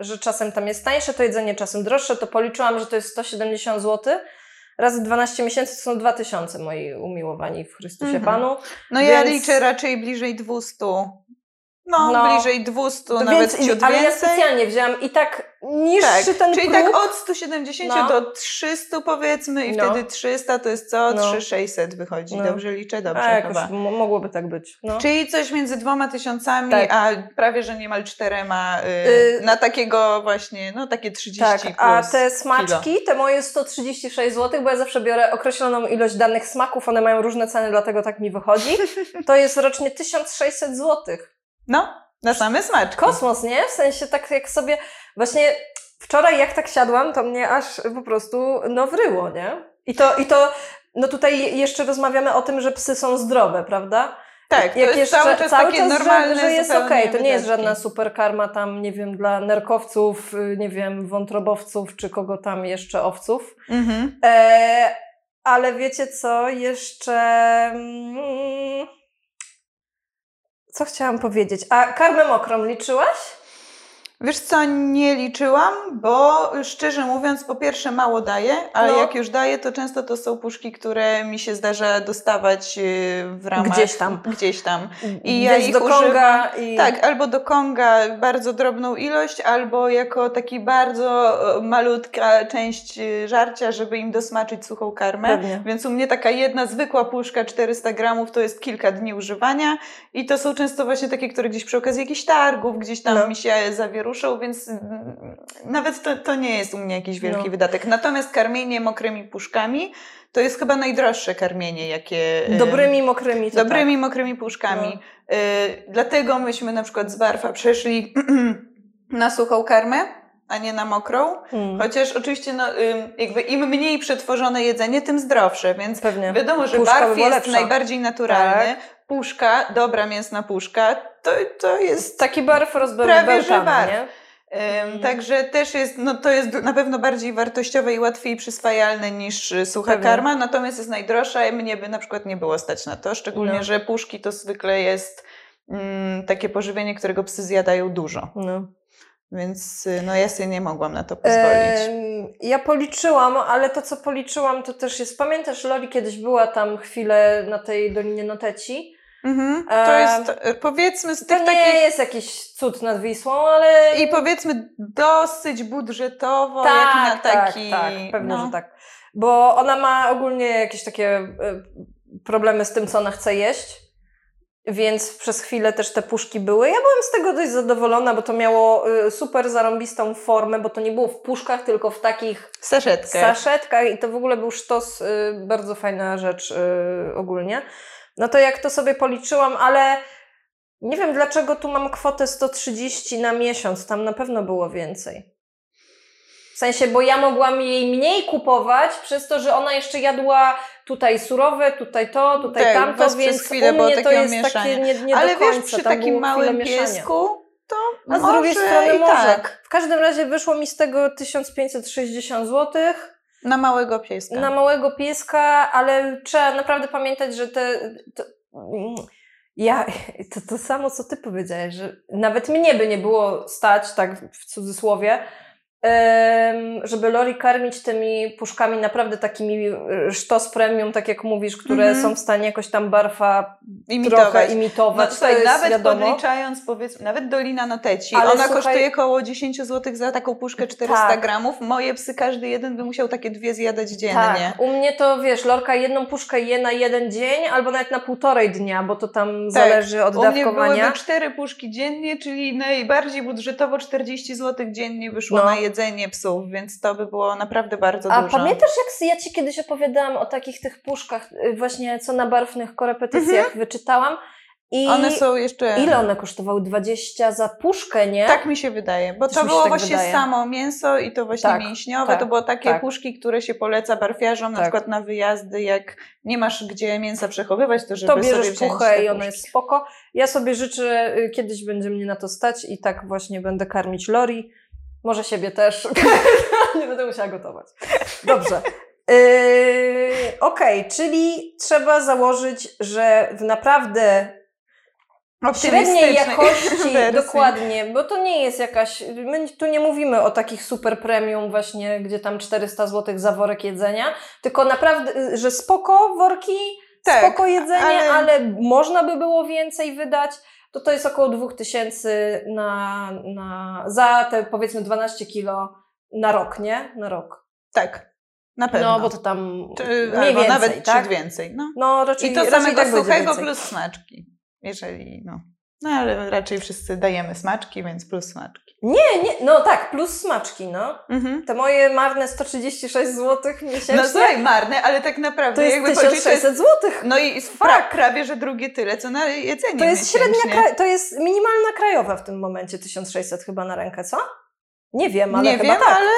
że czasem tam jest tańsze to jedzenie, czasem droższe, to policzyłam, że to jest 170 zł. Razy 12 miesięcy to są 2000 moi umiłowani w Chrystusie Mhm. Panu. No ja Więc- liczę raczej bliżej 200. No, No. bliżej 200, To nawet więc, ciut ale ja więcej. specjalnie wzięłam i tak niższy tak, ten czyli próg, tak od 170 No. do 300 powiedzmy i No. wtedy 300 to jest co? No. 3600 wychodzi. No. Dobrze liczę? Dobrze a, chyba. mogłoby tak być. No. Czyli coś między dwoma tysiącami, Tak. a prawie, że niemal czterema y, Y, na takiego właśnie, no takie 30 Tak, plus. a te smaczki, te moje 136 zł, bo ja zawsze biorę określoną ilość danych smaków, one mają różne ceny, dlatego tak mi wychodzi. To jest rocznie 1600 zł. No, na same smaczki. Kosmos, nie? W sensie tak jak sobie właśnie wczoraj jak tak siadłam, to mnie aż po prostu no wryło, nie? I to, i to no tutaj jeszcze rozmawiamy o tym, że psy są zdrowe, prawda? Tak, to jak jest jeszcze cały czas takie że- normalne że, jest zupełnie okej, to nie jest żadna super karma tam, nie wiem, dla nerkowców, y, nie wiem, wątrobowców, czy kogo tam jeszcze owców. Mhm. E, ale wiecie co, jeszcze. Mm, co chciałam powiedzieć? A karmę mokrą liczyłaś? Wiesz co, nie liczyłam, bo szczerze mówiąc, po pierwsze mało daję, ale No. jak już daję, to często to są puszki, które mi się zdarza dostawać yy, w ramach... Gdzieś tam. Gdzieś tam. I ja ich do Konga i. Tak, albo do Konga bardzo drobną ilość, albo jako taki bardzo e, malutka część e, żarcia, żeby im dosmaczyć suchą karmę. Pewnie. Więc u mnie taka jedna zwykła puszka 400 gramów to jest kilka dni używania i to są często właśnie takie, które gdzieś przy okazji jakichś targów, gdzieś tam No. mi się zawieruszą, więc mm, nawet to, to nie jest u mnie jakiś wielki No. wydatek. Natomiast karmienie mokrymi puszkami to jest chyba najdroższe karmienie, jakie... e, Dobrymi, mokrymi. To Dobrymi, mokrymi puszkami. No. Y, dlatego myśmy na przykład z Barfa przeszli na suchą karmę, a nie na mokrą. Mm. Chociaż oczywiście no, jakby im mniej przetworzone jedzenie, tym zdrowsze, więc Pewnie. wiadomo, że Puszka by była jest lepsza. najbardziej naturalny. Puszka, dobra mięsna puszka, to, to jest Taki barw rozbełtany, Prawie, że barw. nie? Mm. Także też jest, no to jest na pewno bardziej wartościowe i łatwiej przyswajalne niż y, sucha Pewnie. karma, natomiast jest najdroższa i mnie by na przykład nie było stać na to, szczególnie, No. że puszki to zwykle jest mm, takie pożywienie, którego psy zjadają dużo, więc y, no ja sobie nie mogłam na to pozwolić. Ja policzyłam, ale to co policzyłam to też jest. Pamiętasz, Loli kiedyś była tam chwilę na tej Dolinie Noteci? Mhm. To e, jest y, powiedzmy z To tych nie takich jest jakiś cud nad Wisłą, ale. i powiedzmy dosyć budżetowo tak, jak na taki... tak, tak, pewnie, no. że tak. Bo ona ma ogólnie jakieś takie e, problemy z tym, co ona chce jeść. Więc przez chwilę też te puszki były. Ja byłam z tego dość zadowolona, bo to miało e, super zarąbistą formę, bo to nie było w puszkach, tylko w takich Saszetkę. saszetkach i to w ogóle był sztos, bardzo fajna rzecz ogólnie. No to jak to sobie policzyłam, ale nie wiem dlaczego tu mam kwotę 130 na miesiąc, tam na pewno było więcej. W sensie, bo ja mogłam jej mniej kupować przez to, że ona jeszcze jadła tutaj surowe, tutaj to, tutaj Tak, tamto, więc chwilę u mnie to jest takie mieszania. nie, nie Ale do końca. wiesz, przy tam takim małym piesku to A z drugiej strony może. tak. W każdym razie wyszło mi z tego 1560 złotych. Na małego pieska. na małego pieska, ale trzeba naprawdę pamiętać, że te. To, ja, to, to samo, co ty powiedziałeś, że nawet mnie by nie było stać, tak w cudzysłowie, żeby Lori karmić tymi puszkami naprawdę takimi e, sztos premium, tak jak mówisz, które Mhm. są w stanie jakoś tam barfa Imitować. trochę No imitować. to słuchaj, jest nawet wiadomo. podliczając, powiedzmy, nawet Dolina Noteci, Ale ona słuchaj- kosztuje około 10 zł za taką puszkę 400 Tak. gramów. Moje psy, każdy jeden by musiał takie dwie zjadać dziennie. Tak, u mnie to wiesz, Lorka jedną puszkę je na jeden dzień albo nawet na półtorej dnia, bo to tam zależy od Tak. U mnie dawkowania. byłyby cztery puszki dziennie, czyli najbardziej budżetowo 40 zł dziennie wyszło No. na jedzenie psów, więc to by było naprawdę bardzo A dużo. pamiętasz, jak ja ci kiedyś opowiadałam o takich tych puszkach, y, właśnie co na barwnych korepetycjach wyczytałam? I One są jeszcze... ile one kosztowały? 20 za puszkę, nie? Tak mi się wydaje, bo Też to było tak właśnie wydaje. samo mięso i to właśnie Tak, mięśniowe. tak, to było takie tak. puszki, które się poleca barfiarzom, na Tak. przykład na wyjazdy, jak nie masz gdzie mięsa przechowywać, to żeby to sobie bierzesz wziąć puchę i ona jest spoko. Ja sobie życzę, y, kiedyś będzie mnie na to stać i tak właśnie będę karmić Lori. Może siebie też. Nie będę musiała gotować. Dobrze. Yy, Okej, czyli trzeba założyć, że w naprawdę średniej jakości, wersji. dokładnie, bo to nie jest jakaś, my tu nie mówimy o takich super premium właśnie, gdzie tam 400 zł za worek jedzenia, tylko naprawdę, że spoko worki, Tak, spoko jedzenie, ale... ale- można by było więcej wydać, to to jest około 2000 na, na, za te powiedzmy 12 kilo na rok, nie? Na rok. Tak, na pewno. No, bo to tam Czy, mniej albo więcej, nawet tak? więcej. No. No, raczej, I to raczej samego tak suchego plus smaczki. Jeżeli, no. No ale raczej wszyscy dajemy smaczki, więc plus smaczki. Nie, nie, no tak, plus smaczki, no. Mhm. Te moje marne 136 zł miesięcznie No słuchaj, marne, ale tak naprawdę to jest jakby policzyć, to jest 1600 zł. No i pra, prawie, że drugie tyle, co na jedzenie To jest średnia, miesięcznie. to jest minimalna krajowa w tym momencie 1600 chyba na rękę, co? Nie wiem, ale Nie chyba wiem, tak. ale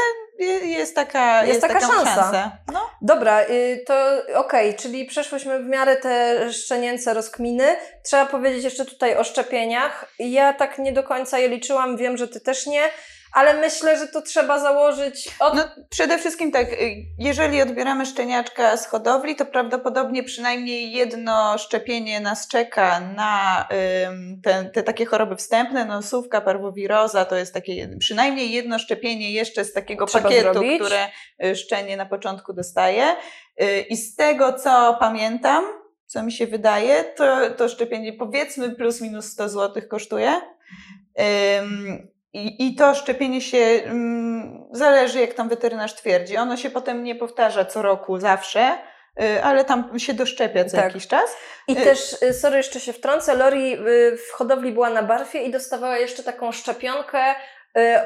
jest taka, Jest jest taka taka szansa. szansa. No. Dobra, y, to okej, czyli przeszłyśmy w miarę te szczenięce rozkminy. Trzeba powiedzieć jeszcze tutaj o szczepieniach. Ja tak nie do końca je liczyłam, wiem, że ty też nie, ale myślę, że to trzeba założyć od... no przede wszystkim tak, y, jeżeli odbieramy szczeniaczka z hodowli, to prawdopodobnie przynajmniej jedno szczepienie nas czeka na ym, te, te takie choroby wstępne, nosówka, parwowiroza, to jest takie przynajmniej jedno szczepienie jeszcze z takiego Trzeba pakietu, zrobić. które y, szczenie na początku dostaje. Y, I z tego, co pamiętam, co mi się wydaje, to, to szczepienie powiedzmy plus minus 100 zł kosztuje. Ym, i, I to szczepienie się ym, zależy, jak tam weterynarz twierdzi. Ono się potem nie powtarza co roku zawsze, y, ale tam się doszczepia co Tak. jakiś czas. I y- też, y, sorry, jeszcze się wtrącę, Lori w hodowli była na barfie i dostawała jeszcze taką szczepionkę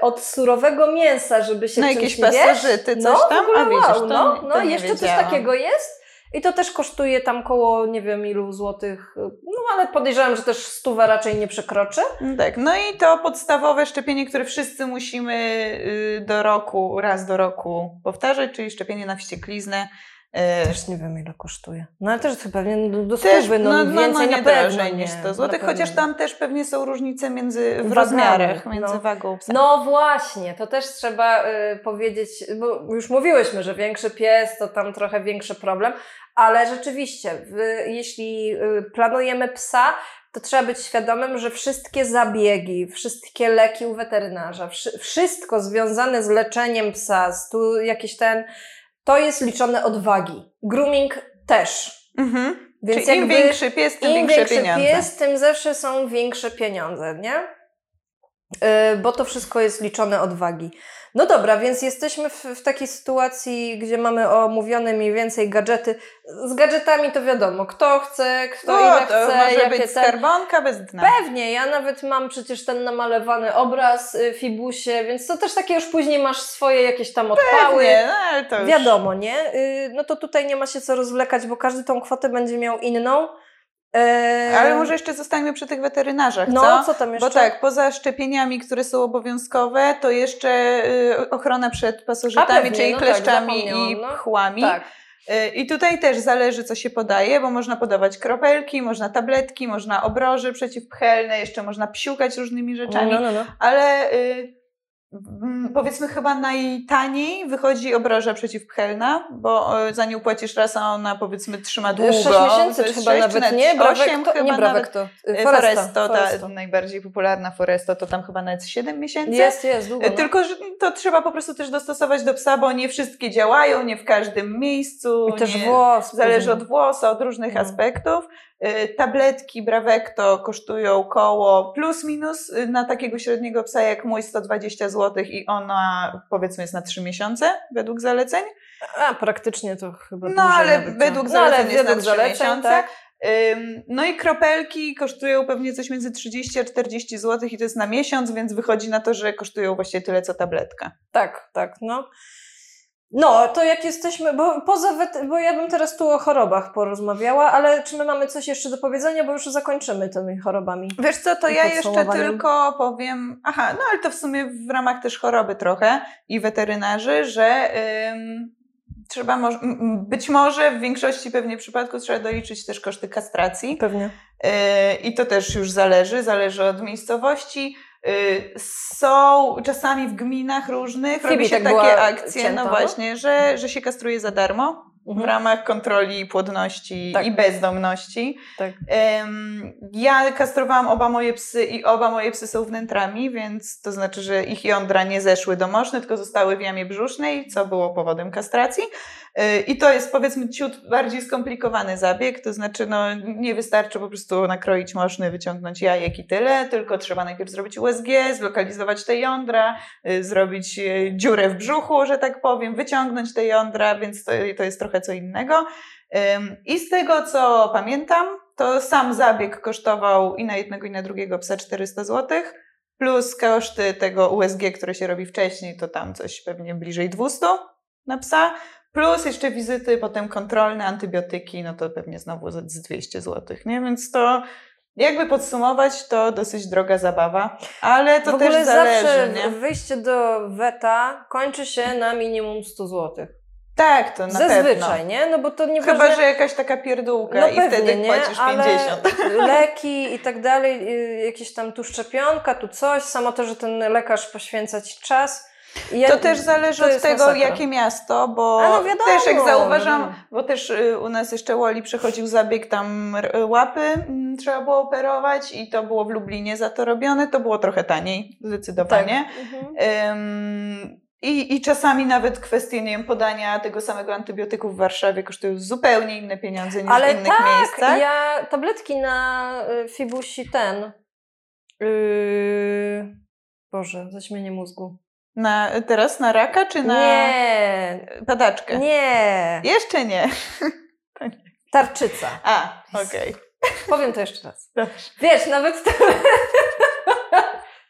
od surowego mięsa, żeby się czymś, jakieś pasożyty, coś no, tam? A widzisz, wow, to no, no to jeszcze coś takiego jest. I to też kosztuje tam koło nie wiem ilu złotych, no ale podejrzewam, że też stuwa raczej nie przekroczy. Tak, no i to podstawowe szczepienie, które wszyscy musimy y, do roku, raz do roku powtarzać, czyli szczepienie na wściekliznę. Y, też nie wiem ile kosztuje. No ale też pewnie do, do też, stówy, no, no, no więcej no, nie na niż 100 zł, chociaż tam też pewnie są różnice między, w rozmiarach, między no. wagą psa. No właśnie, to też trzeba y, powiedzieć, bo już mówiłyśmy, że większy pies to tam trochę większy problem, ale rzeczywiście, jeśli y, planujemy psa, to trzeba być świadomym, że wszystkie zabiegi, wszystkie leki u weterynarza, wszystko związane z leczeniem psa, tu jakieś ten, to jest liczone od wagi. Grooming też. Mhm. Więc Czyli im większy pies, tym większe większy pieniądze. pies, tym zawsze są większe pieniądze, nie? Yy, bo to wszystko jest liczone od wagi. No dobra, więc jesteśmy w, w, takiej sytuacji, gdzie mamy omówione mniej więcej gadżety. Z gadżetami to wiadomo, kto chce, kto o, ile chce, może jakie być ten... bez dna. Pewnie, ja nawet mam przecież ten namalowany obraz y, Fibusie, więc to też takie już później masz swoje jakieś tam odpały. Pewnie, no ale to już... Wiadomo, nie? Y, no to tutaj nie ma się co rozwlekać, bo każdy tą kwotę będzie miał inną. Ale może jeszcze zostańmy przy tych weterynarzach, no, co? co tam jeszcze? Bo tak, poza szczepieniami, które są obowiązkowe, to jeszcze y, ochrona przed pasożytami, pewnie, czyli no tak, kleszczami tak, i no. pchłami. Tak. Y, I tutaj też zależy, co się podaje, bo można podawać kropelki, można tabletki, można obroże przeciwpchelne, jeszcze można psiukać różnymi rzeczami, no, no, no. ale... Mm, powiedzmy chyba najtaniej wychodzi obroża przeciwpchelna, bo e, za nią płacisz raz, a ona powiedzmy trzyma długo. 6 miesięcy czy chyba nawet nie, Bravecto, chyba nie Bravecto. Nawet, Foresto, Foresto, ta najbardziej popularna Foresto, to tam chyba nawet 7 miesięcy. Jest, jest, długo. No. Tylko, że to trzeba po prostu też dostosować do psa, bo nie wszystkie działają, nie w każdym miejscu. I też włos. Zależy od włosa, od różnych no. aspektów. Y, tabletki Bravecto kosztują koło plus minus y, na takiego średniego psa jak mój 120 zł i ona powiedzmy jest na 3 miesiące według zaleceń. A praktycznie to chyba No ale nawet, według no, zaleceń ale jest według na 3 zaleceń, miesiące. Tak. No i kropelki kosztują pewnie coś między 30 a 40 zł i to jest na miesiąc, więc wychodzi na to, że kosztują właściwie tyle co tabletka. Tak, tak, no. No, to jak jesteśmy, bo poza, bo ja bym teraz tu o chorobach porozmawiała, ale czy my mamy coś jeszcze do powiedzenia, bo już zakończymy tymi chorobami? Wiesz co, to ja jeszcze tylko powiem, aha, no ale to w sumie w ramach też choroby trochę i weterynarzy, że ym, trzeba, mo być może w większości pewnie przypadków trzeba doliczyć też koszty kastracji. Pewnie. Yy, I to też już zależy, zależy od miejscowości są czasami w gminach różnych, robi się tak takie akcje, cięta, no właśnie, że, że się kastruje za darmo mhm. w ramach kontroli płodności tak. i bezdomności. Tak. Ja kastrowałam oba moje psy i oba moje psy są wnętrami, więc to znaczy, że ich jądra nie zeszły do moszny, tylko zostały w jamie brzusznej, co było powodem kastracji. Y, I to jest powiedzmy ciut bardziej skomplikowany zabieg, to znaczy no, nie wystarczy po prostu nakroić moszny, wyciągnąć jajek i tyle, tylko trzeba najpierw zrobić USG, zlokalizować te jądra, y, zrobić y, dziurę w brzuchu, że tak powiem, wyciągnąć te jądra, więc to, to jest trochę co innego. I z tego co pamiętam, to sam zabieg kosztował i na jednego i na drugiego psa 400 zł, plus koszty tego USG, które się robi wcześniej, to tam coś pewnie bliżej 200 na psa, Plus jeszcze wizyty, potem kontrolne, antybiotyki, no to pewnie znowu z 200 zł, nie? Więc to jakby podsumować, to dosyć droga zabawa, ale to w też zależy, zawsze nie? wyjście do weta kończy się na minimum 100 zł. Tak, to na Zazwyczaj, pewno. nie? No bo to nie Chyba, że jakaś taka pierdółka no i pewnie, wtedy nie? płacisz Ale 50. leki i tak dalej, y, jakieś tam tu szczepionka, tu coś, samo to, że ten lekarz poświęca ci czas, ja, to też zależy to od tego, masakra. jakie miasto, bo no wiadomo, też jak zauważam, wiadomo. bo też y, u nas jeszcze Woli przechodził zabieg tam łapy, mm, trzeba było operować i to było w Lublinie za to robione, to było trochę taniej, zdecydowanie. Tak. Mhm. i, I czasami nawet kwestie nie wiem, podania tego samego antybiotyku w Warszawie kosztują zupełnie inne pieniądze niż Ale w innych tak, miejscach. Ja tabletki na y, Fibusi ten. Yy... Boże, zaćmienie mózgu. Na, teraz na raka czy na nie. padaczkę? Nie. Jeszcze nie. Tarczyca. A, okej. Okay. Powiem to jeszcze raz. Dobrze. Wiesz, nawet to...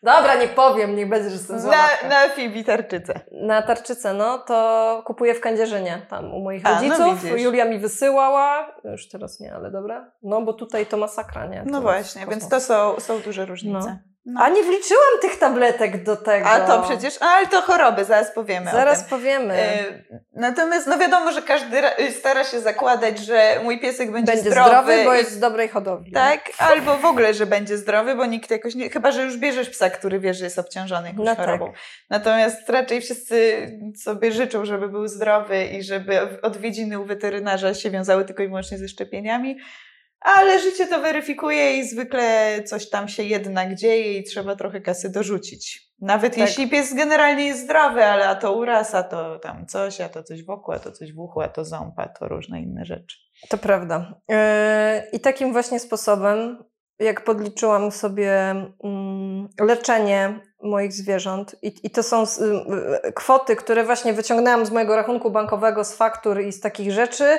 Dobra, nie powiem, niech będzie, że jestem zła Na, Fibi tarczycę. Na tarczycę, no, to kupuję w Kędzierzynie, tam u moich A, no rodziców. widzisz. Julia mi wysyłała, już teraz nie, ale dobra. No, bo tutaj to masakra, nie? No To właśnie, jest więc to są, są duże różnice. No. A nie wliczyłam tych tabletek do tego. A to przecież, ale to choroby, zaraz powiemy Zaraz powiemy. E, Natomiast no wiadomo, że każdy y, stara się zakładać, że mój piesek będzie, Będzie zdrowy, zdrowy, bo jest z dobrej hodowli. Tak, albo w ogóle, że będzie zdrowy, bo nikt jakoś nie. Chyba, że już bierzesz psa, który wie, że jest obciążony jakąś No tak. chorobą. Natomiast raczej wszyscy sobie życzą, żeby był zdrowy i żeby odwiedziny u weterynarza się wiązały tylko i wyłącznie ze szczepieniami. Ale życie to weryfikuje i zwykle coś tam się jednak dzieje i trzeba trochę kasy dorzucić. Nawet Tak. jeśli pies generalnie jest zdrowy, ale a to uraz, a to tam coś, a to coś wokół, a to coś w uchu, a to ząb, a to różne inne rzeczy. To prawda. Yy, I takim właśnie sposobem, jak podliczyłam sobie mm, leczenie moich zwierząt, i, i to są s- y, kwoty, które właśnie wyciągnęłam z mojego rachunku bankowego, z faktur i z takich rzeczy.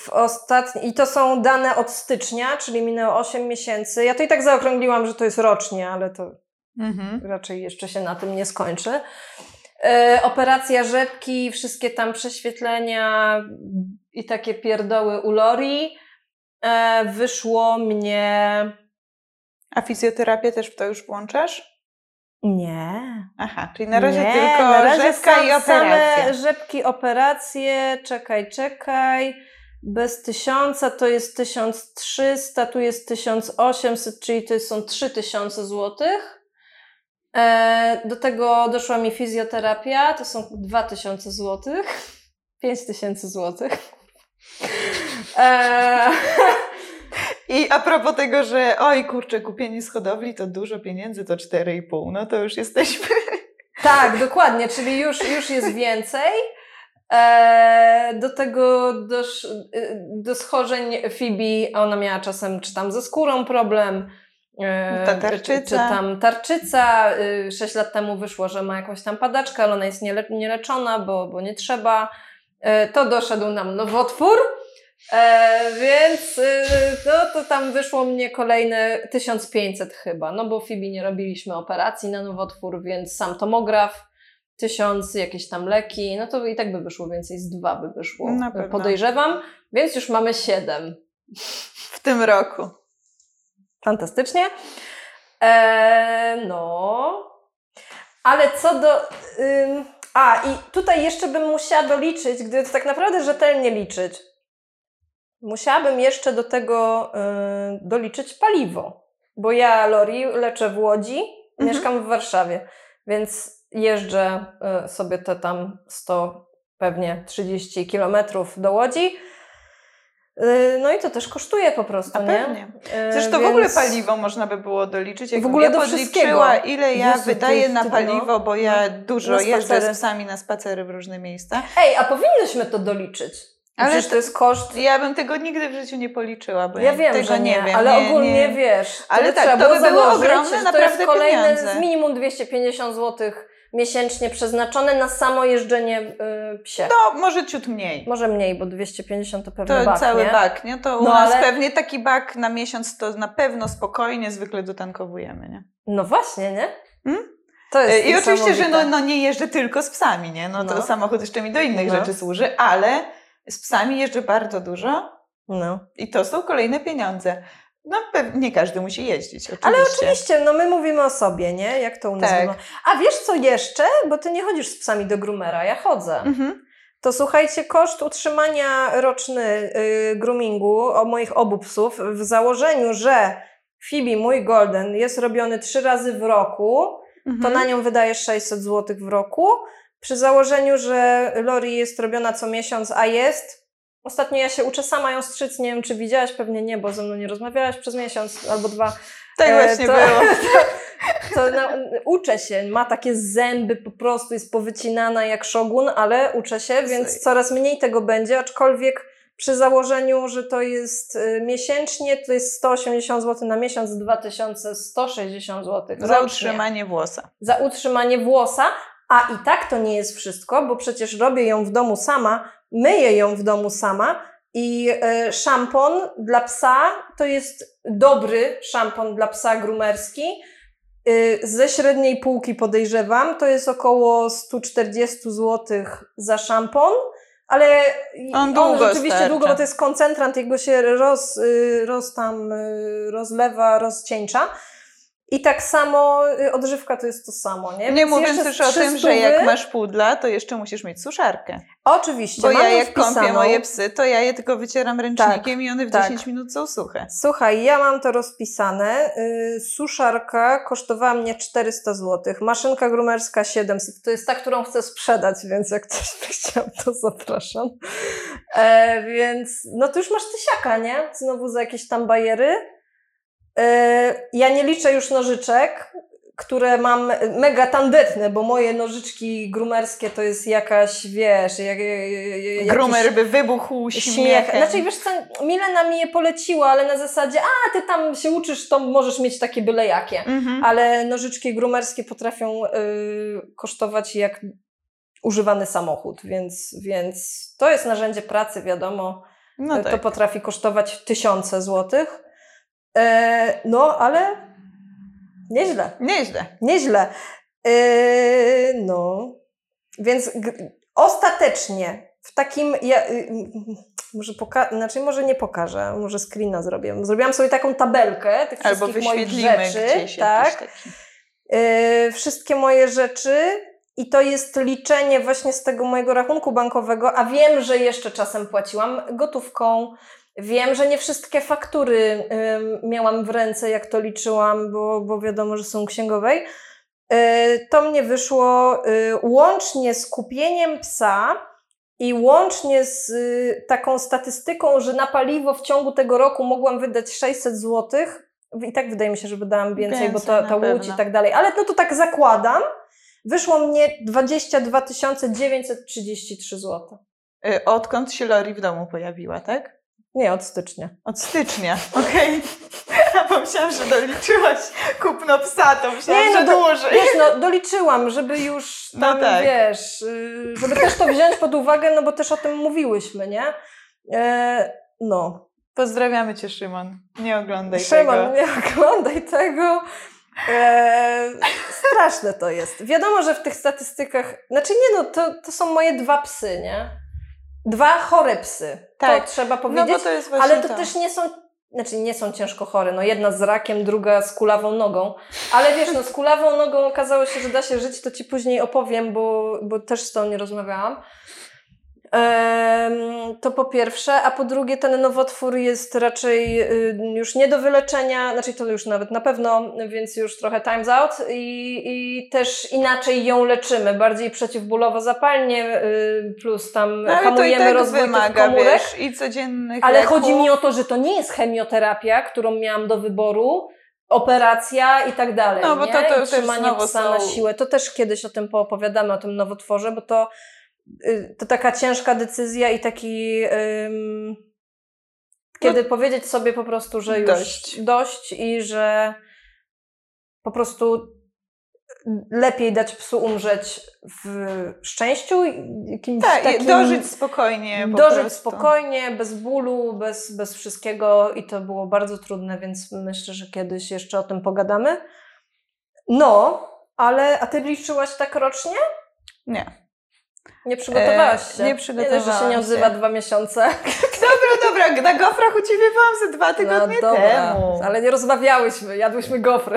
W ostatni... I to są dane od stycznia, czyli minęło 8 miesięcy. Ja to i tak zaokrągliłam, że to jest rocznie, ale to Mhm. raczej jeszcze się na tym nie skończy. E, operacja rzepki, wszystkie tam prześwietlenia i takie pierdoły u Lori. E, wyszło mnie. A fizjoterapię też w to już włączasz? Nie. Aha, czyli na razie nie, tylko na razie rzepka sam- i operacja. Same rzepki, operacje. Czekaj, czekaj. Bez tysiąca to jest 1300, tu jest 1800, czyli to są 3000 złotych. E, do tego doszła mi fizjoterapia, to są 2000 złotych. 5000 złotych. E, I a propos tego, że oj kurczę, kupienie z hodowli to dużo pieniędzy, to 4,5, no to już jesteśmy. tak, dokładnie, czyli już, już jest więcej. E, do tego dosz, y, do schorzeń Fibi, ona miała czasem czy tam ze skórą problem, e, Ta tarczyca. Czy, czy tam tarczyca. Y, Sześć lat temu wyszło, że ma jakąś tam padaczkę, ale ona jest niele, nieleczona, bo, bo nie trzeba. E, to doszedł nam nowotwór. Więc y, no, to tam wyszło mnie kolejne 1500 chyba, no bo Fibi nie robiliśmy operacji na nowotwór, więc sam tomograf, 1000, jakieś tam leki, no to i tak by wyszło więcej, z dwa by wyszło, podejrzewam, więc już mamy 7. W tym roku. Fantastycznie. E, no, ale co do... Ym, a, i tutaj jeszcze bym musiała doliczyć, gdy to tak naprawdę rzetelnie liczyć, musiałabym jeszcze do tego y, doliczyć paliwo. Bo ja, Lori, leczę w Łodzi, Mhm. mieszkam w Warszawie, więc jeżdżę y, sobie te tam 100, pewnie 30 kilometrów do Łodzi. Y, No i to też kosztuje po prostu, A nie? pewnie. Y, Zresztą w więc- ogóle paliwo można by było doliczyć. Jak W ogóle ja do podliczyła, ile ja Jezu, wydaję na paliwo, no. bo ja No. dużo jeżdżę z psami na spacery w różne miejsca. Ej, a powinnyśmy to doliczyć. Ale Przecież to- jest koszt. Ja bym tego nigdy w życiu nie policzyła, bo Ja wiem, tego że nie, wiem. ale nie, ogólnie nie. wiesz. Ale tak, to by było ogromne że to naprawdę jest kolejne pieniądze. z minimum 250 zł miesięcznie przeznaczone na samo jeżdżenie y, psie. No, może ciut mniej. Może mniej, bo 250 to pewnie To bak, cały nie? bak, nie? To u No, nas ale- pewnie taki bak na miesiąc to na pewno spokojnie zwykle dotankowujemy, nie? No właśnie, nie? Hmm? To jest E, I oczywiście, że no, no nie jeżdżę tylko z psami, nie? No to No. samochód jeszcze mi do innych No. rzeczy służy, ale z psami jeżdżę bardzo dużo No. i to są kolejne pieniądze. No pewnie nie każdy musi jeździć, oczywiście. Ale oczywiście, no my mówimy o sobie, nie? Jak to u nas Tak. wygląda. A wiesz co jeszcze? Bo ty nie chodzisz z psami do groomera, ja chodzę. Mhm. To słuchajcie, koszt utrzymania roczny y, groomingu o moich obu psów w założeniu, że Phoebe, mój golden, jest robiony trzy razy w roku, to Mhm. na nią wydajesz 600 zł w roku. Przy założeniu, że Lori jest robiona co miesiąc, a jest. Ostatnio ja się uczę sama ją strzyc, nie wiem czy widziałaś, pewnie nie, bo ze mną nie rozmawiałaś przez miesiąc albo dwa. Tak E, właśnie to- było. To na, uczę się, ma takie zęby po prostu, jest powycinana jak szogun, ale uczę się, więc coraz mniej tego będzie, aczkolwiek przy założeniu, że to jest y, miesięcznie, to jest 180 zł na miesiąc, 2160 zł Za rocznie. utrzymanie włosa. Za utrzymanie włosa, a i tak to nie jest wszystko, bo przecież robię ją w domu sama, myję ją w domu sama i e, szampon dla psa to jest dobry szampon dla psa grumerski. Y, ze średniej półki podejrzewam, to jest około 140 zł za szampon, ale On długo rzeczywiście starcza. długo, bo to jest koncentrant, jego się roz, y, roz tam y, rozlewa, rozcieńcza. I tak samo y, odżywka to jest to samo, nie? Nie Więc mówiąc jeszcze też z o tym, że 300 jak masz pudla, to jeszcze musisz mieć suszarkę. Oczywiście, Bo ja jak kąpię wpisaną. moje psy, to ja je tylko wycieram ręcznikiem i one w tak. 10 minut są suche. Słuchaj, ja mam to rozpisane. Yy, suszarka kosztowała mnie 400 zł, maszynka grumerska 700. To jest ta, którą chcę sprzedać, więc jak ktoś by chciał, to zapraszam. E, więc no to już masz tysiaka, nie? Znowu za jakieś tam bajery. E, ja nie liczę już nożyczek, które mam mega tandetne, bo moje nożyczki grumerskie to jest jakaś, wiesz, jak, jak, Grumer by wybuchł śmiech. śmiechem. Znaczy, wiesz co, Milena mi je poleciła, ale na zasadzie, a ty tam się uczysz, to możesz mieć takie byle jakie. Mhm. Ale nożyczki grumerskie potrafią y, kosztować jak używany samochód, więc, więc to jest narzędzie pracy, wiadomo. No To tak. potrafi kosztować tysiące złotych. E, no, ale nieźle. Nieźle. Nieźle. Yy, no. Więc ostatecznie w takim. Ja, y, może poka- znaczy może nie pokażę, może screena zrobię. Zrobiłam sobie taką tabelkę tych Albo wszystkich moich rzeczy. gdzieś tak. Yy, wszystkie moje rzeczy. I to jest liczenie właśnie z tego mojego rachunku bankowego, a wiem, że jeszcze czasem płaciłam gotówką. Wiem, że nie wszystkie faktury miałam w ręce, jak to liczyłam, bo, bo wiadomo, że są księgowej. Yy, to mnie wyszło yy, łącznie z kupieniem psa i łącznie z yy, taką statystyką, że na paliwo w ciągu tego roku mogłam wydać 600 zł. I tak wydaje mi się, że wydałam więcej, Więcej, bo to, na ta łódź pewno. i tak dalej. Ale no to tak zakładam. Wyszło mnie 22 933 zł. Odkąd się Lori w domu pojawiła, tak? Nie, od stycznia. Od stycznia, okej. Ja pomyślałam, że doliczyłaś kupno psa, to myślałam, Nie, że no do- dłużej. Wiesz, no doliczyłam, żeby już No tam, tak. wiesz, y, żeby też to wziąć pod uwagę, no bo też o tym mówiłyśmy, nie? E, no. Pozdrawiamy Cię, Szymon. Nie oglądaj Szymon, tego. nie oglądaj tego. E, straszne to jest. Wiadomo, że w tych statystykach, znaczy nie no, to, to są moje dwa psy, nie? Dwa chore psy. Tak. To trzeba No powiedzieć. bo to jest właśnie Ale to, też nie są, znaczy nie są ciężko chore, no jedna z rakiem, druga z kulawą nogą, ale wiesz, no z kulawą nogą okazało się, że da się żyć, to Ci później opowiem, bo, bo też z tą nie rozmawiałam. To po pierwsze, a po drugie ten nowotwór jest raczej y, już nie do wyleczenia, znaczy to już nawet na pewno, więc już trochę time's out i, i też inaczej ją leczymy, bardziej przeciwbólowo zapalnie y, plus tam No, hamujemy tak rozwój tych wymaga, komórek. wiesz, i codziennych Ale leków. chodzi mi o to, że to nie jest chemioterapia, którą miałam do wyboru, operacja i tak dalej. No, bo nie? to- to I też trzymanie psa są- na siłę. To też kiedyś o tym poopowiadamy, o tym nowotworze, bo to, to taka ciężka decyzja i taki. ym, kiedy powiedzieć sobie po prostu, że już Dość. dość i że po prostu lepiej dać psu umrzeć w szczęściu, jakimś Tak, i takim dożyć spokojnie po dożyć prostu. spokojnie, bez bólu, bez, bez wszystkiego i to było bardzo trudne, więc myślę, że kiedyś jeszcze o tym pogadamy. No, ale a ty liczyłaś tak rocznie? Nie. Nie przygotowałaś się? E, nie Nie, dość, że się przygotowałam nie odzywa się. dwa miesiące. Dobra, dobra, na gofrach u Ciebie byłam ze dwa tygodnie no dobra, temu. ale nie rozmawiałyśmy, jadłyśmy gofry.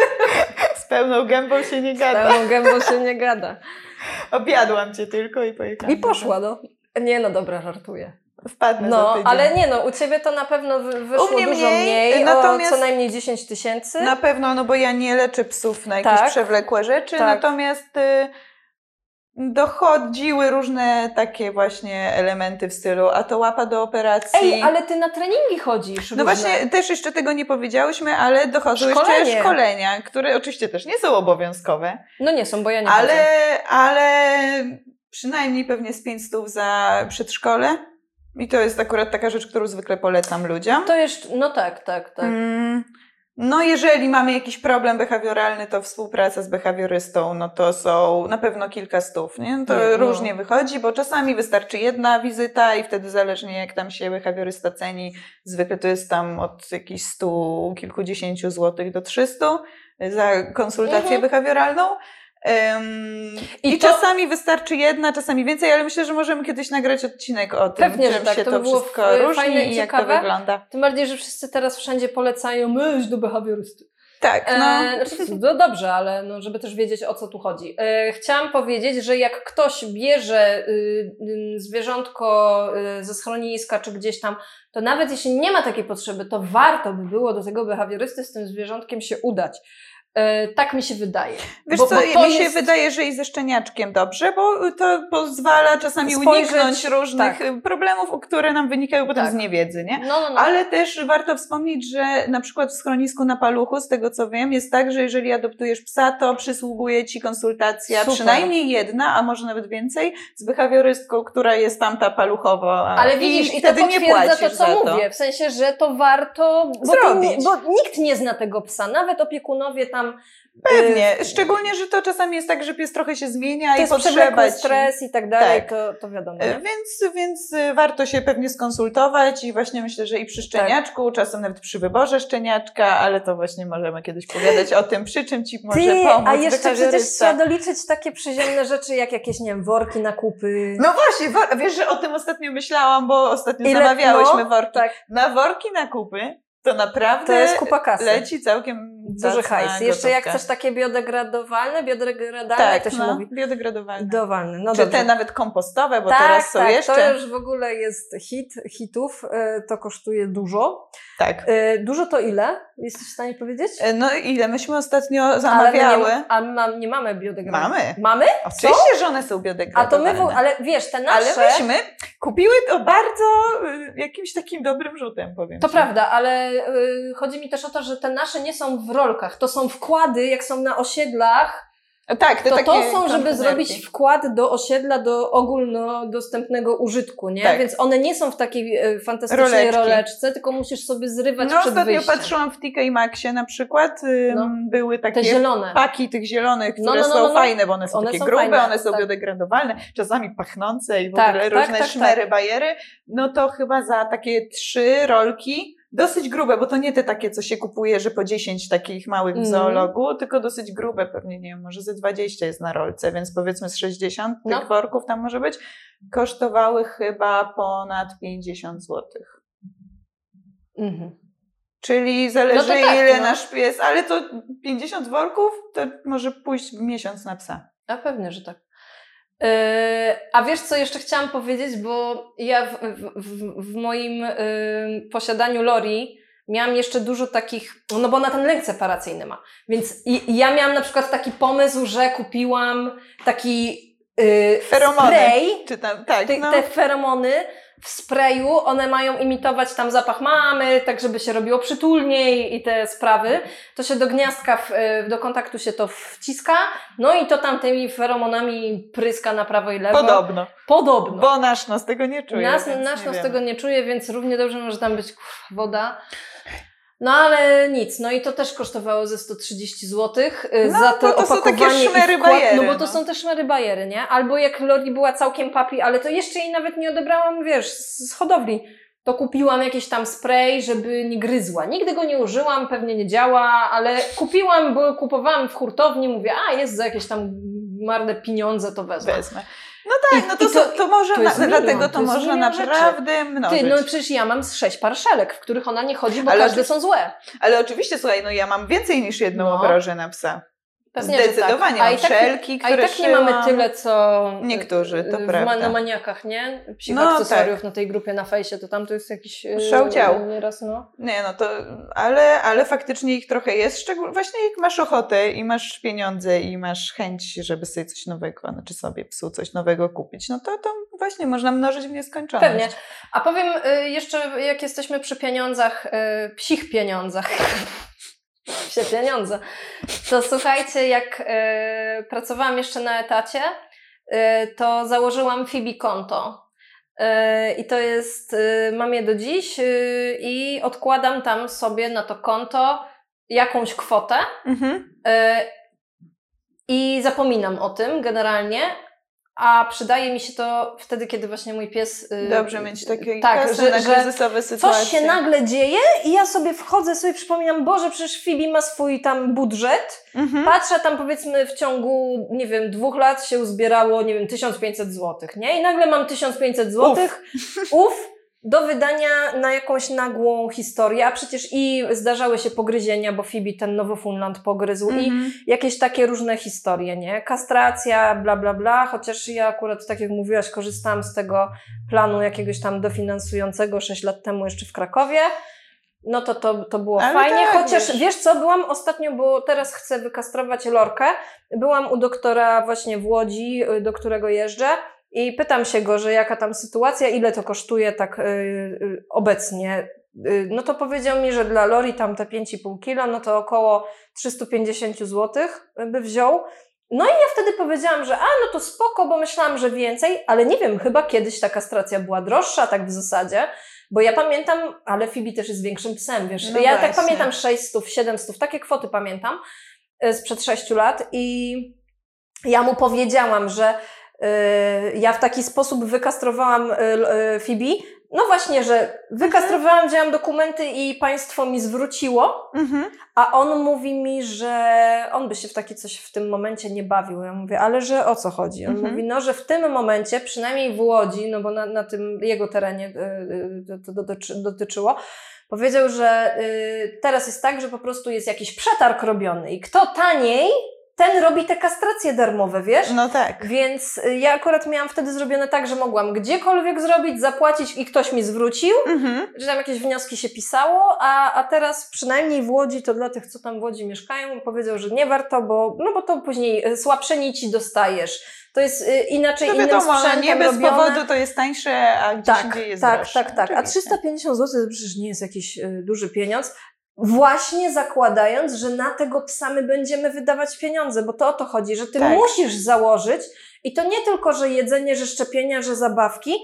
Z pełną gębą się nie gada. Pełną gębą się nie gada. Objadłam Cię tylko i pojechałam. I poszła, no. Nie no, dobra, żartuję. Wpadnę No, ale nie no, u Ciebie to na pewno wy- wyszło U mnie dużo mniej, mniej, natomiast- o co najmniej 10 tysięcy. Na pewno, no bo ja nie leczę psów na jakieś Tak. przewlekłe rzeczy, Tak. natomiast y, dochodziły różne takie właśnie elementy w stylu, a to łapa do operacji. Ej, ale ty na treningi chodzisz No różne. właśnie, też jeszcze tego nie powiedziałyśmy, ale dochodzą Szkolenie. jeszcze szkolenia, które oczywiście też nie są obowiązkowe, No nie są, bo ja nie ale, chodzę. ale przynajmniej pewnie z 5 stów za przedszkole. I to jest akurat taka rzecz, którą zwykle polecam ludziom. To jeszcze, no tak, tak, tak. Mm, No, jeżeli mamy jakiś problem behawioralny, to współpraca z behawiorystą, no to są na pewno kilka stów, nie? To Nie, no. różnie wychodzi, bo czasami wystarczy jedna wizyta i wtedy zależnie jak tam się behawiorysta ceni, zwykle to jest tam od jakichś stu, kilkudziesięciu złotych do trzystu, za konsultację Mhm. behawioralną. Ym, I I, to- czasami wystarczy jedna, czasami więcej, ale myślę, że możemy kiedyś nagrać odcinek o tym, Pewnie, że tak, się to to, by wszystko różni i i jak to ciekawe. wygląda. Tym bardziej, że wszyscy teraz wszędzie polecają, my idź do behawiorysty. Tak, no. E, znaczy, no dobrze, ale no, żeby też wiedzieć o co tu chodzi. E, chciałam powiedzieć, że jak ktoś bierze y, y, zwierzątko y, ze schroniska czy gdzieś tam, to nawet jeśli nie ma takiej potrzeby, to warto by było do tego behawiorysty z tym zwierzątkiem się udać. E, tak mi się wydaje. Wiesz Bo- co, bo to mi się jest- wydaje, że i ze szczeniaczkiem dobrze, bo to pozwala czasami Spojrzeć, uniknąć różnych tak. problemów, które nam wynikają potem Tak. z niewiedzy, nie? No, no, no. Ale też warto wspomnieć, że na przykład w schronisku na paluchu, z tego co wiem, jest tak, że jeżeli adoptujesz psa, to przysługuje ci konsultacja Super. przynajmniej jedna, a może nawet więcej, z behawiorystką, która jest tamta paluchowo. Ale widzisz, i, to wtedy nie potwierdza to, płacisz co za to. mówię. W sensie, że to warto, bo, Zrobić. bo nikt nie zna tego psa. Nawet opiekunowie tam. Pewnie, y, szczególnie, że to czasami jest tak, że pies trochę się zmienia To i jest potrzeba stres i tak dalej, Tak. to, to wiadomo. Nie? Więc, więc e, warto się pewnie skonsultować i właśnie myślę, że i przy Tak. szczeniaczku, czasem nawet przy wyborze szczeniaczka, ale to właśnie możemy kiedyś pogadać o tym, przy czym ci może Ty, pomóc a jeszcze przecież trzeba doliczyć takie przyziemne rzeczy, jak jakieś, nie wiem, worki na kupy. No właśnie, wiesz, że o tym ostatnio myślałam, bo ostatnio Ile- zamawiałyśmy no, worki. tak. Na worki na kupy to naprawdę To jest kupa kasy. leci całkiem Duży hajs. Jeszcze jak chcesz takie biodegradowalne, biodegradalne, tak, to się no, mówi? biodegradowalne. Dowalne, no Czy dobrze. te nawet kompostowe, bo tak, teraz są tak, jeszcze. to już w ogóle jest hit, hitów, e, to kosztuje dużo. Tak. E, Dużo to ile? Jesteś w stanie powiedzieć? E, No ile myśmy ostatnio Ale my zamawiały? nie, a my mam, nie mamy biodegradowalnych. Mamy. Mamy? Oczywiście, że one są A to my, w, ale wiesz, te nasze... Ale myśmy kupiły to bardzo jakimś takim dobrym rzutem, powiem To ci. prawda, ale y, chodzi mi też o to, że te nasze nie są w rolkach. To są wkłady, jak są na osiedlach, Tak, te to takie to są, żeby zrobić wkład do osiedla, do ogólnodostępnego użytku, nie? Tak. Więc one nie są w takiej e, fantastycznej Roleczki. roleczce, tylko musisz sobie zrywać No przed ostatnio wyjściem. patrzyłam w TK Maxie na przykład, No. były takie Te zielone. paki tych zielonych, No, które no, no, są no, no. fajne, bo one są One takie są grube, fajne, one są tak. biodegradowalne, czasami pachnące i w Tak, ogóle tak, różne tak, szmery, tak. bajery. No to chyba za takie trzy rolki Dosyć grube, bo to nie te takie, co się kupuje, że po 10 takich małych w Mhm. zoologu, tylko dosyć grube, pewnie nie wiem, może ze 20 jest na rolce, więc powiedzmy z 60 No. tych worków tam może być. Kosztowały chyba ponad 50 złotych. Mhm. Czyli zależy No tak, ile no. nasz pies, ale to 50 worków to może pójść miesiąc na psa. A pewnie, że tak. Yy, a wiesz, co jeszcze chciałam powiedzieć, bo ja w, w, w, moim yy, posiadaniu Lori miałam jeszcze dużo takich, no bo ona ten lęk separacyjny ma. Więc i ja miałam na przykład taki pomysł, że kupiłam taki yy, Feromony. spray, Czy tam, tak, te, no. te feromony w sprayu, one mają imitować tam zapach mamy, tak żeby się robiło przytulniej i te sprawy. To się do gniazdka, w, y, do kontaktu się to wciska, no i to tam tymi feromonami pryska na prawo i lewo. Podobno. Podobno. Bo nasz nos tego nie czuje. Nas, nasz nie nos wiemy. tego nie czuje, więc równie dobrze może tam być kurwa, woda. No ale nic, no i to też kosztowało ze 130 zł No, za to, to są takie opakowanie i szmery wkład, No bo to no. są te szmery bajery, nie? Albo jak Lori była całkiem papi, ale to jeszcze jej nawet nie odebrałam, wiesz, z z hodowli. To kupiłam jakiś tam spray, żeby nie gryzła. Nigdy go nie użyłam, pewnie nie działa, ale kupiłam, bo kupowałam w hurtowni, mówię, a jest za jakieś tam marne pieniądze, to wezmę. Wezmę. No tak, I- no to, to- to może, to na, milion, dlatego to rzeczy. naprawdę mnożyć. Ty, no przecież ja mam z sześć par szelek, w których ona nie chodzi, bo Ale każde są złe. Ale oczywiście, słuchaj, no ja mam więcej niż jedną No. obrożę na psa. Pewnie, Zdecydowanie. tak. A Mam i tak, szelki, a i tak nie mamy tyle, co Niektórzy, to w, prawda. na maniakach, nie? Psich No, akcesoriów na tej grupie na fejsie, to tam to jest jakiś yy, Szał dział. Nieraz, no. Nie, no to, ale, ale faktycznie ich trochę jest, szczególnie właśnie jak masz ochotę i masz pieniądze i masz chęć, żeby sobie coś nowego, znaczy sobie psu coś nowego kupić, no to, to właśnie można mnożyć w nieskończoność. Pewnie. A powiem y, jeszcze, jak jesteśmy przy pieniądzach, y, psich pieniądzach, psie pieniądze, to słuchajcie, jak y, pracowałam jeszcze na etacie, y, to założyłam Fibi konto. Y, I to jest, mam je do dziś i odkładam tam sobie na to konto jakąś kwotę Mhm. i zapominam o tym generalnie, a przydaje mi się to wtedy, kiedy właśnie mój pies... Yy, Dobrze mieć takie tak, że, na kryzysowe sytuacje. coś się nagle dzieje i ja sobie wchodzę, sobie przypominam, Boże, przecież Phoebe ma swój tam budżet, Mhm. Patrzę tam powiedzmy w ciągu, nie wiem, dwóch lat się uzbierało, nie wiem, 1500 zł, nie? I nagle mam 1500 zł, uf, do wydania na jakąś nagłą historię, a przecież i zdarzały się pogryzienia, bo Phoebe ten Nowofunland pogryzł i Mhm. jakieś takie różne historie, nie? Kastracja, bla, bla, bla, chociaż ja akurat, tak jak mówiłaś, korzystałam z tego planu jakiegoś tam dofinansującego 6 lat temu jeszcze w Krakowie. No to to, to było Ale fajnie, tak, chociaż wiesz. wiesz. co, byłam ostatnio, bo teraz chcę wykastrować lorkę, byłam u doktora właśnie w Łodzi, do którego jeżdżę i pytam się go, że jaka tam sytuacja, ile to kosztuje tak y, y, obecnie. Y, no to powiedział mi, że dla Lori tam te 5,5 kilo, no to około 350 zł by wziął. No i ja wtedy powiedziałam, że a, no to spoko, bo myślałam, że więcej, ale nie wiem, chyba kiedyś ta kastracja była droższa, tak w zasadzie, bo ja pamiętam, ale Phoebe też jest większym psem, wiesz, No ja tak właśnie. pamiętam 600, 700, takie kwoty pamiętam y, sprzed 6 lat i ja mu powiedziałam, że ja w taki sposób wykastrowałam y, y, Phoebe, no właśnie, że wykastrowałam, wzięłam dokumenty i państwo mi zwróciło, Mhm. a on mówi mi, że on by się w takie coś w tym momencie nie bawił. Ja mówię, ale że o co chodzi? On Mhm. mówi, no, że w tym momencie, przynajmniej w Łodzi, no bo na, na tym jego terenie y, y, to, dotyczy, dotyczyło, powiedział, że y, teraz jest tak, że po prostu jest jakiś przetarg robiony i kto taniej, ten robi te kastracje darmowe, wiesz? No tak. Więc y, ja akurat miałam wtedy zrobione tak, że mogłam gdziekolwiek zrobić, zapłacić i ktoś mi zwrócił Mhm. że tam jakieś wnioski się pisało, a, a teraz przynajmniej w Łodzi, to dla tych, co tam w Łodzi mieszkają, powiedział, że nie warto, bo, no bo to później y, słabsze nici dostajesz. To jest y, inaczej No wiadomo, no sprzętem nie bez robione. powodu to jest tańsze, a gdzieś Tak, indziej jest tak, droższe. tak, tak. A Oczywiście. 350 zł to przecież nie jest jakiś duży pieniądz. Właśnie zakładając, że na tego psa my będziemy wydawać pieniądze, bo to o to chodzi, że ty Tak. musisz założyć i to nie tylko, że jedzenie, że szczepienia, że zabawki,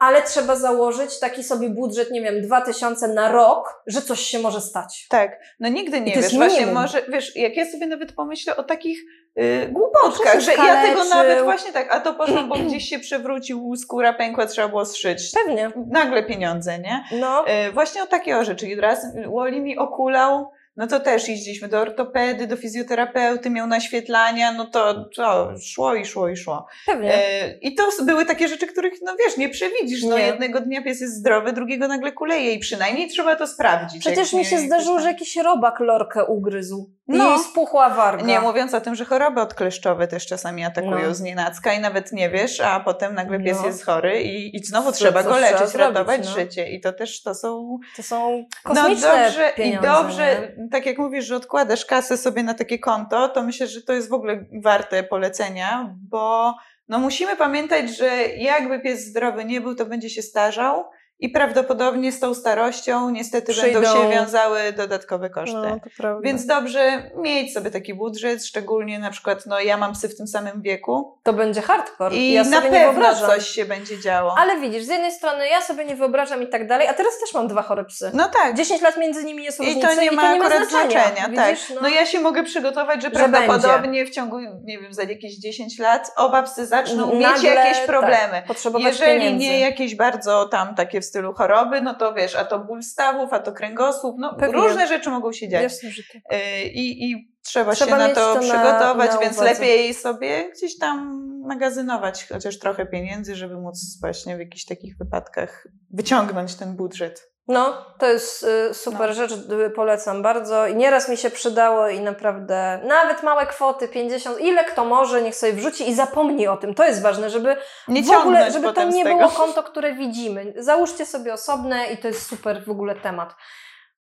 ale trzeba założyć taki sobie budżet, nie wiem, 2000 na rok, że coś się może stać. Tak, no nigdy nie wiesz. Właśnie może, wiesz, jak ja sobie nawet pomyślę o takich y, głupotkach, że ja tego nawet właśnie tak, a to poszło, bo gdzieś się przewrócił, skóra pękła, trzeba było zszyć. Pewnie. Nagle pieniądze, nie? No, Y, właśnie o takie o rzeczy. I raz Woli mi okulał, no to też jeździliśmy do ortopedy, do fizjoterapeuty, miał naświetlania, no to, to szło i szło i szło. pewnie. E, I to były takie rzeczy, których, no wiesz, nie przewidzisz. No Nie. jednego dnia pies jest zdrowy, drugiego nagle kuleje i przynajmniej trzeba to sprawdzić. Przecież mi się nie- zdarzyło, że jakiś robak lorkę ugryzł. No. I spuchła warga. Nie mówiąc o tym, że choroby odkleszczowe też czasami atakują No. z nienacka i nawet nie wiesz, a potem nagle pies No. jest chory i, i znowu Co- trzeba go trzeba leczyć, zrobić, ratować no. życie. I to też to są To są No kosmiczne dobrze pieniądze. i dobrze, nie? tak jak mówisz, że odkładasz kasę sobie na takie konto, to myślę, że to jest w ogóle warte polecenia, bo no musimy pamiętać, że jakby pies zdrowy nie był, to będzie się starzał i prawdopodobnie z tą starością niestety będą Przyjdą- się wiązały dodatkowe koszty. No, to prawda. Więc dobrze mieć sobie taki budżet, szczególnie na przykład, no ja mam psy w tym samym wieku to będzie hardcore. i ja na nie pewno coś się będzie działo. Ale widzisz, z jednej strony ja sobie nie wyobrażam i tak dalej, a teraz też mam dwa chore psy. No tak. 10 lat między nimi jest I różnica to nie ma akurat znaczenia, tak. Widzisz? No. ja się mogę przygotować, że Że prawdopodobnie w ciągu, nie wiem, za jakieś 10 lat oba psy zaczną mieć Nagle, jakieś tak, problemy. potrzebować Jeżeli pieniędzy. nie jakieś bardzo tam takie stylu choroby, no to wiesz, a to ból stawów, a to kręgosłup, no Pewnie. różne rzeczy mogą się dziać. Jasne, że tak. Y, I, I trzeba, Trzeba się na to, to na- przygotować, na więc uwadze. lepiej sobie gdzieś tam magazynować chociaż trochę pieniędzy, żeby móc właśnie w jakichś takich wypadkach wyciągnąć ten budżet. No, to jest y, super No. rzecz, y, polecam bardzo i nieraz mi się przydało i naprawdę nawet małe kwoty, 50, ile kto może, niech sobie wrzuci i zapomni o tym. To jest ważne, żeby Nie w ogóle, żeby to nie było konto, które widzimy. Załóżcie sobie osobne i to jest super w ogóle temat.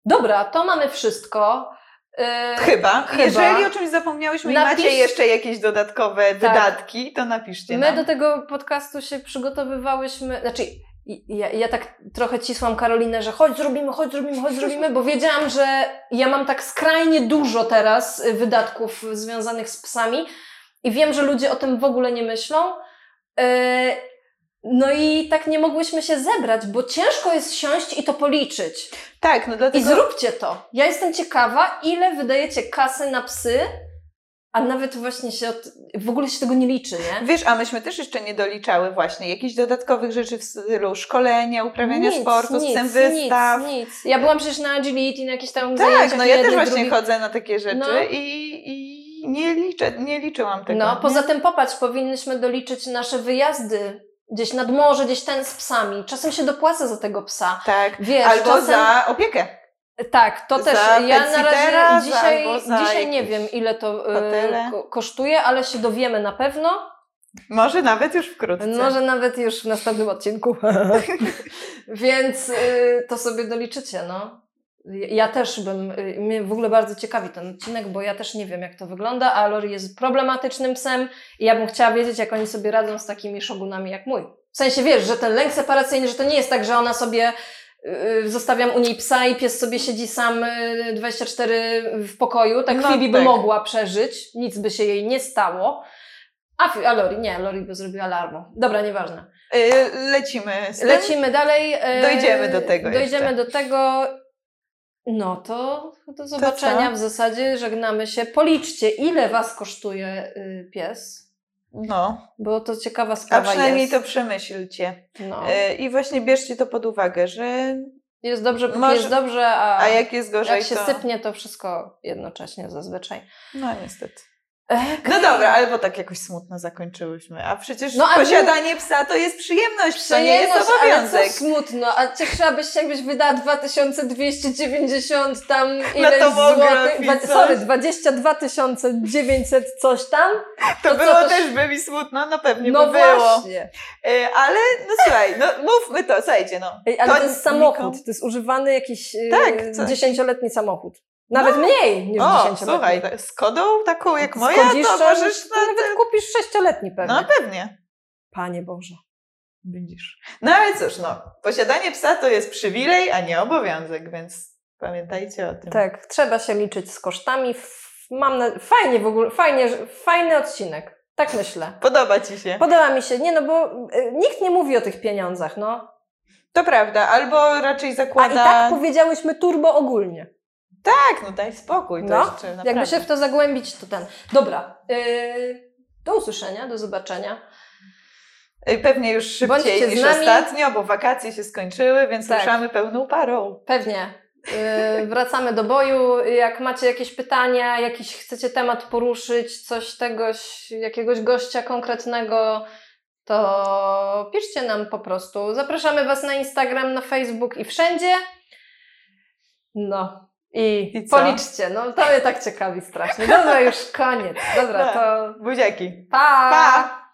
Dobra, to mamy wszystko. Y, Chyba. Chyba. Jeżeli o czymś zapomniałyśmy i Napisz- macie jeszcze jakieś dodatkowe wydatki, to napiszcie My nam. do tego podcastu się przygotowywałyśmy, znaczy ja, ja tak trochę cisłam Karolinę, że chodź zrobimy, chodź zrobimy, chodź zrobimy, bo wiedziałam, że ja mam tak skrajnie dużo teraz y, wydatków związanych z psami i wiem, że ludzie o tym w ogóle nie myślą. Yy, No i tak nie mogłyśmy się zebrać, bo ciężko jest siąść i to policzyć. Tak, no I dlatego... zróbcie to. Ja jestem ciekawa, ile wydajecie kasy na psy A nawet właśnie się od, w ogóle się tego nie liczy, nie? Wiesz, a myśmy też jeszcze nie doliczały właśnie jakichś dodatkowych rzeczy w stylu szkolenia, uprawiania Nic, sportu, nic, scen wystaw. Nic, nic. Ja byłam przecież na agility, na jakieś tam Tak, no ja też właśnie drugich. chodzę na takie rzeczy No. i, i nie liczę, nie liczyłam tego. No, nie? poza tym popatrz, powinnyśmy doliczyć nasze wyjazdy gdzieś nad morze, gdzieś ten z psami. Czasem się dopłaca za tego psa. Tak, Wiesz, albo czasem... za opiekę. Tak, to też. Ja na razie dzisiaj, dzisiaj nie wiem, ile to ko- kosztuje, ale się dowiemy na pewno. Może nawet już wkrótce. Może nawet już w następnym odcinku. Więc y, to sobie doliczycie, no. Ja też bym, y, mnie w ogóle bardzo ciekawi ten odcinek, bo ja też nie wiem, jak to wygląda, a Lori jest problematycznym psem i ja bym chciała wiedzieć, jak oni sobie radzą z takimi szogunami jak mój. W sensie, wiesz, że ten lęk separacyjny, że to nie jest tak, że ona sobie y, zostawiam u niej psa i pies sobie siedzi sam y, 24 w pokoju, tak No Phoebe by tak. mogła przeżyć, nic by się jej nie stało. A, a Lori, nie, Lori by zrobiła alarmu. Dobra, nieważne. Y, lecimy. Lecimy dalej. e, Dojdziemy do tego Dojdziemy jeszcze. do tego. No to do zobaczenia co? w zasadzie. Żegnamy się. Policzcie, ile Was kosztuje y, pies, No, bo to ciekawa a sprawa przynajmniej jest. to przemyślcie. No. Y, I właśnie bierzcie to pod uwagę, że Jest dobrze, może- jest dobrze, a, a jak jest gorzej, jak się to... sypnie, to wszystko jednocześnie zazwyczaj. No niestety. E, No dobra, ale bo tak jakoś smutno zakończyłyśmy. A przecież No, a posiadanie psa to jest przyjemność, to nie jest Przyjemność, ale obowiązek. co smutno, a cieszyłabyś się, jakbyś wydała 2290 tam ileś złotych, dwa- sorry, 22 900 coś tam, To, to co, było to też by mi smutno, no pewnie no by było. właśnie. Y, Ale no słuchaj, no mówmy to, słuchajcie, no. Ej, ale to, To jest samochód, to jest używany jakiś yy, Tak, co- dziesięcioletni samochód. Nawet mniej niż O, dziesięcioletni. słuchaj, z kodą taką jak moja, Skodzisz, to możesz... to nawet kupisz sześcioletni pewnie. No pewnie. Panie Boże. Widzisz. No ale cóż, no, posiadanie psa to jest przywilej, a nie obowiązek, więc pamiętajcie o tym. Tak, trzeba się liczyć z kosztami. Mam na... Fajnie w ogóle, fajnie, fajny odcinek. Tak myślę. Podoba ci się. Podoba mi się, nie no bo y, nikt nie mówi o tych pieniądzach, no. To prawda, albo raczej A i zakłada... tak powiedziałyśmy turbo ogólnie. Tak, no daj spokój. To No, jeszcze naprawdę. Jakby się w to zagłębić, to ten. Dobra, y, do usłyszenia, do zobaczenia. Y, Pewnie już szybciej niż ostatnio, bo wakacje się skończyły, więc Tak. ruszamy pełną parą. Pewnie. Y, wracamy do boju. Jak macie jakieś pytania, jakiś chcecie temat poruszyć, coś tegoś, jakiegoś gościa konkretnego, to piszcie nam po prostu. Zapraszamy Was na Instagram, na Facebook i wszędzie. No. I, I policzcie, no to mnie tak ciekawi strasznie. Dobra, już koniec. Dobra, tak. to... Buziaki. Pa! pa!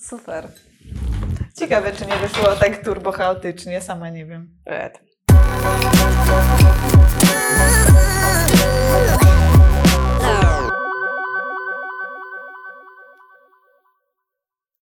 Super. Ciekawe, czy nie wyszło tak turbo chaotycznie, sama nie wiem. Red.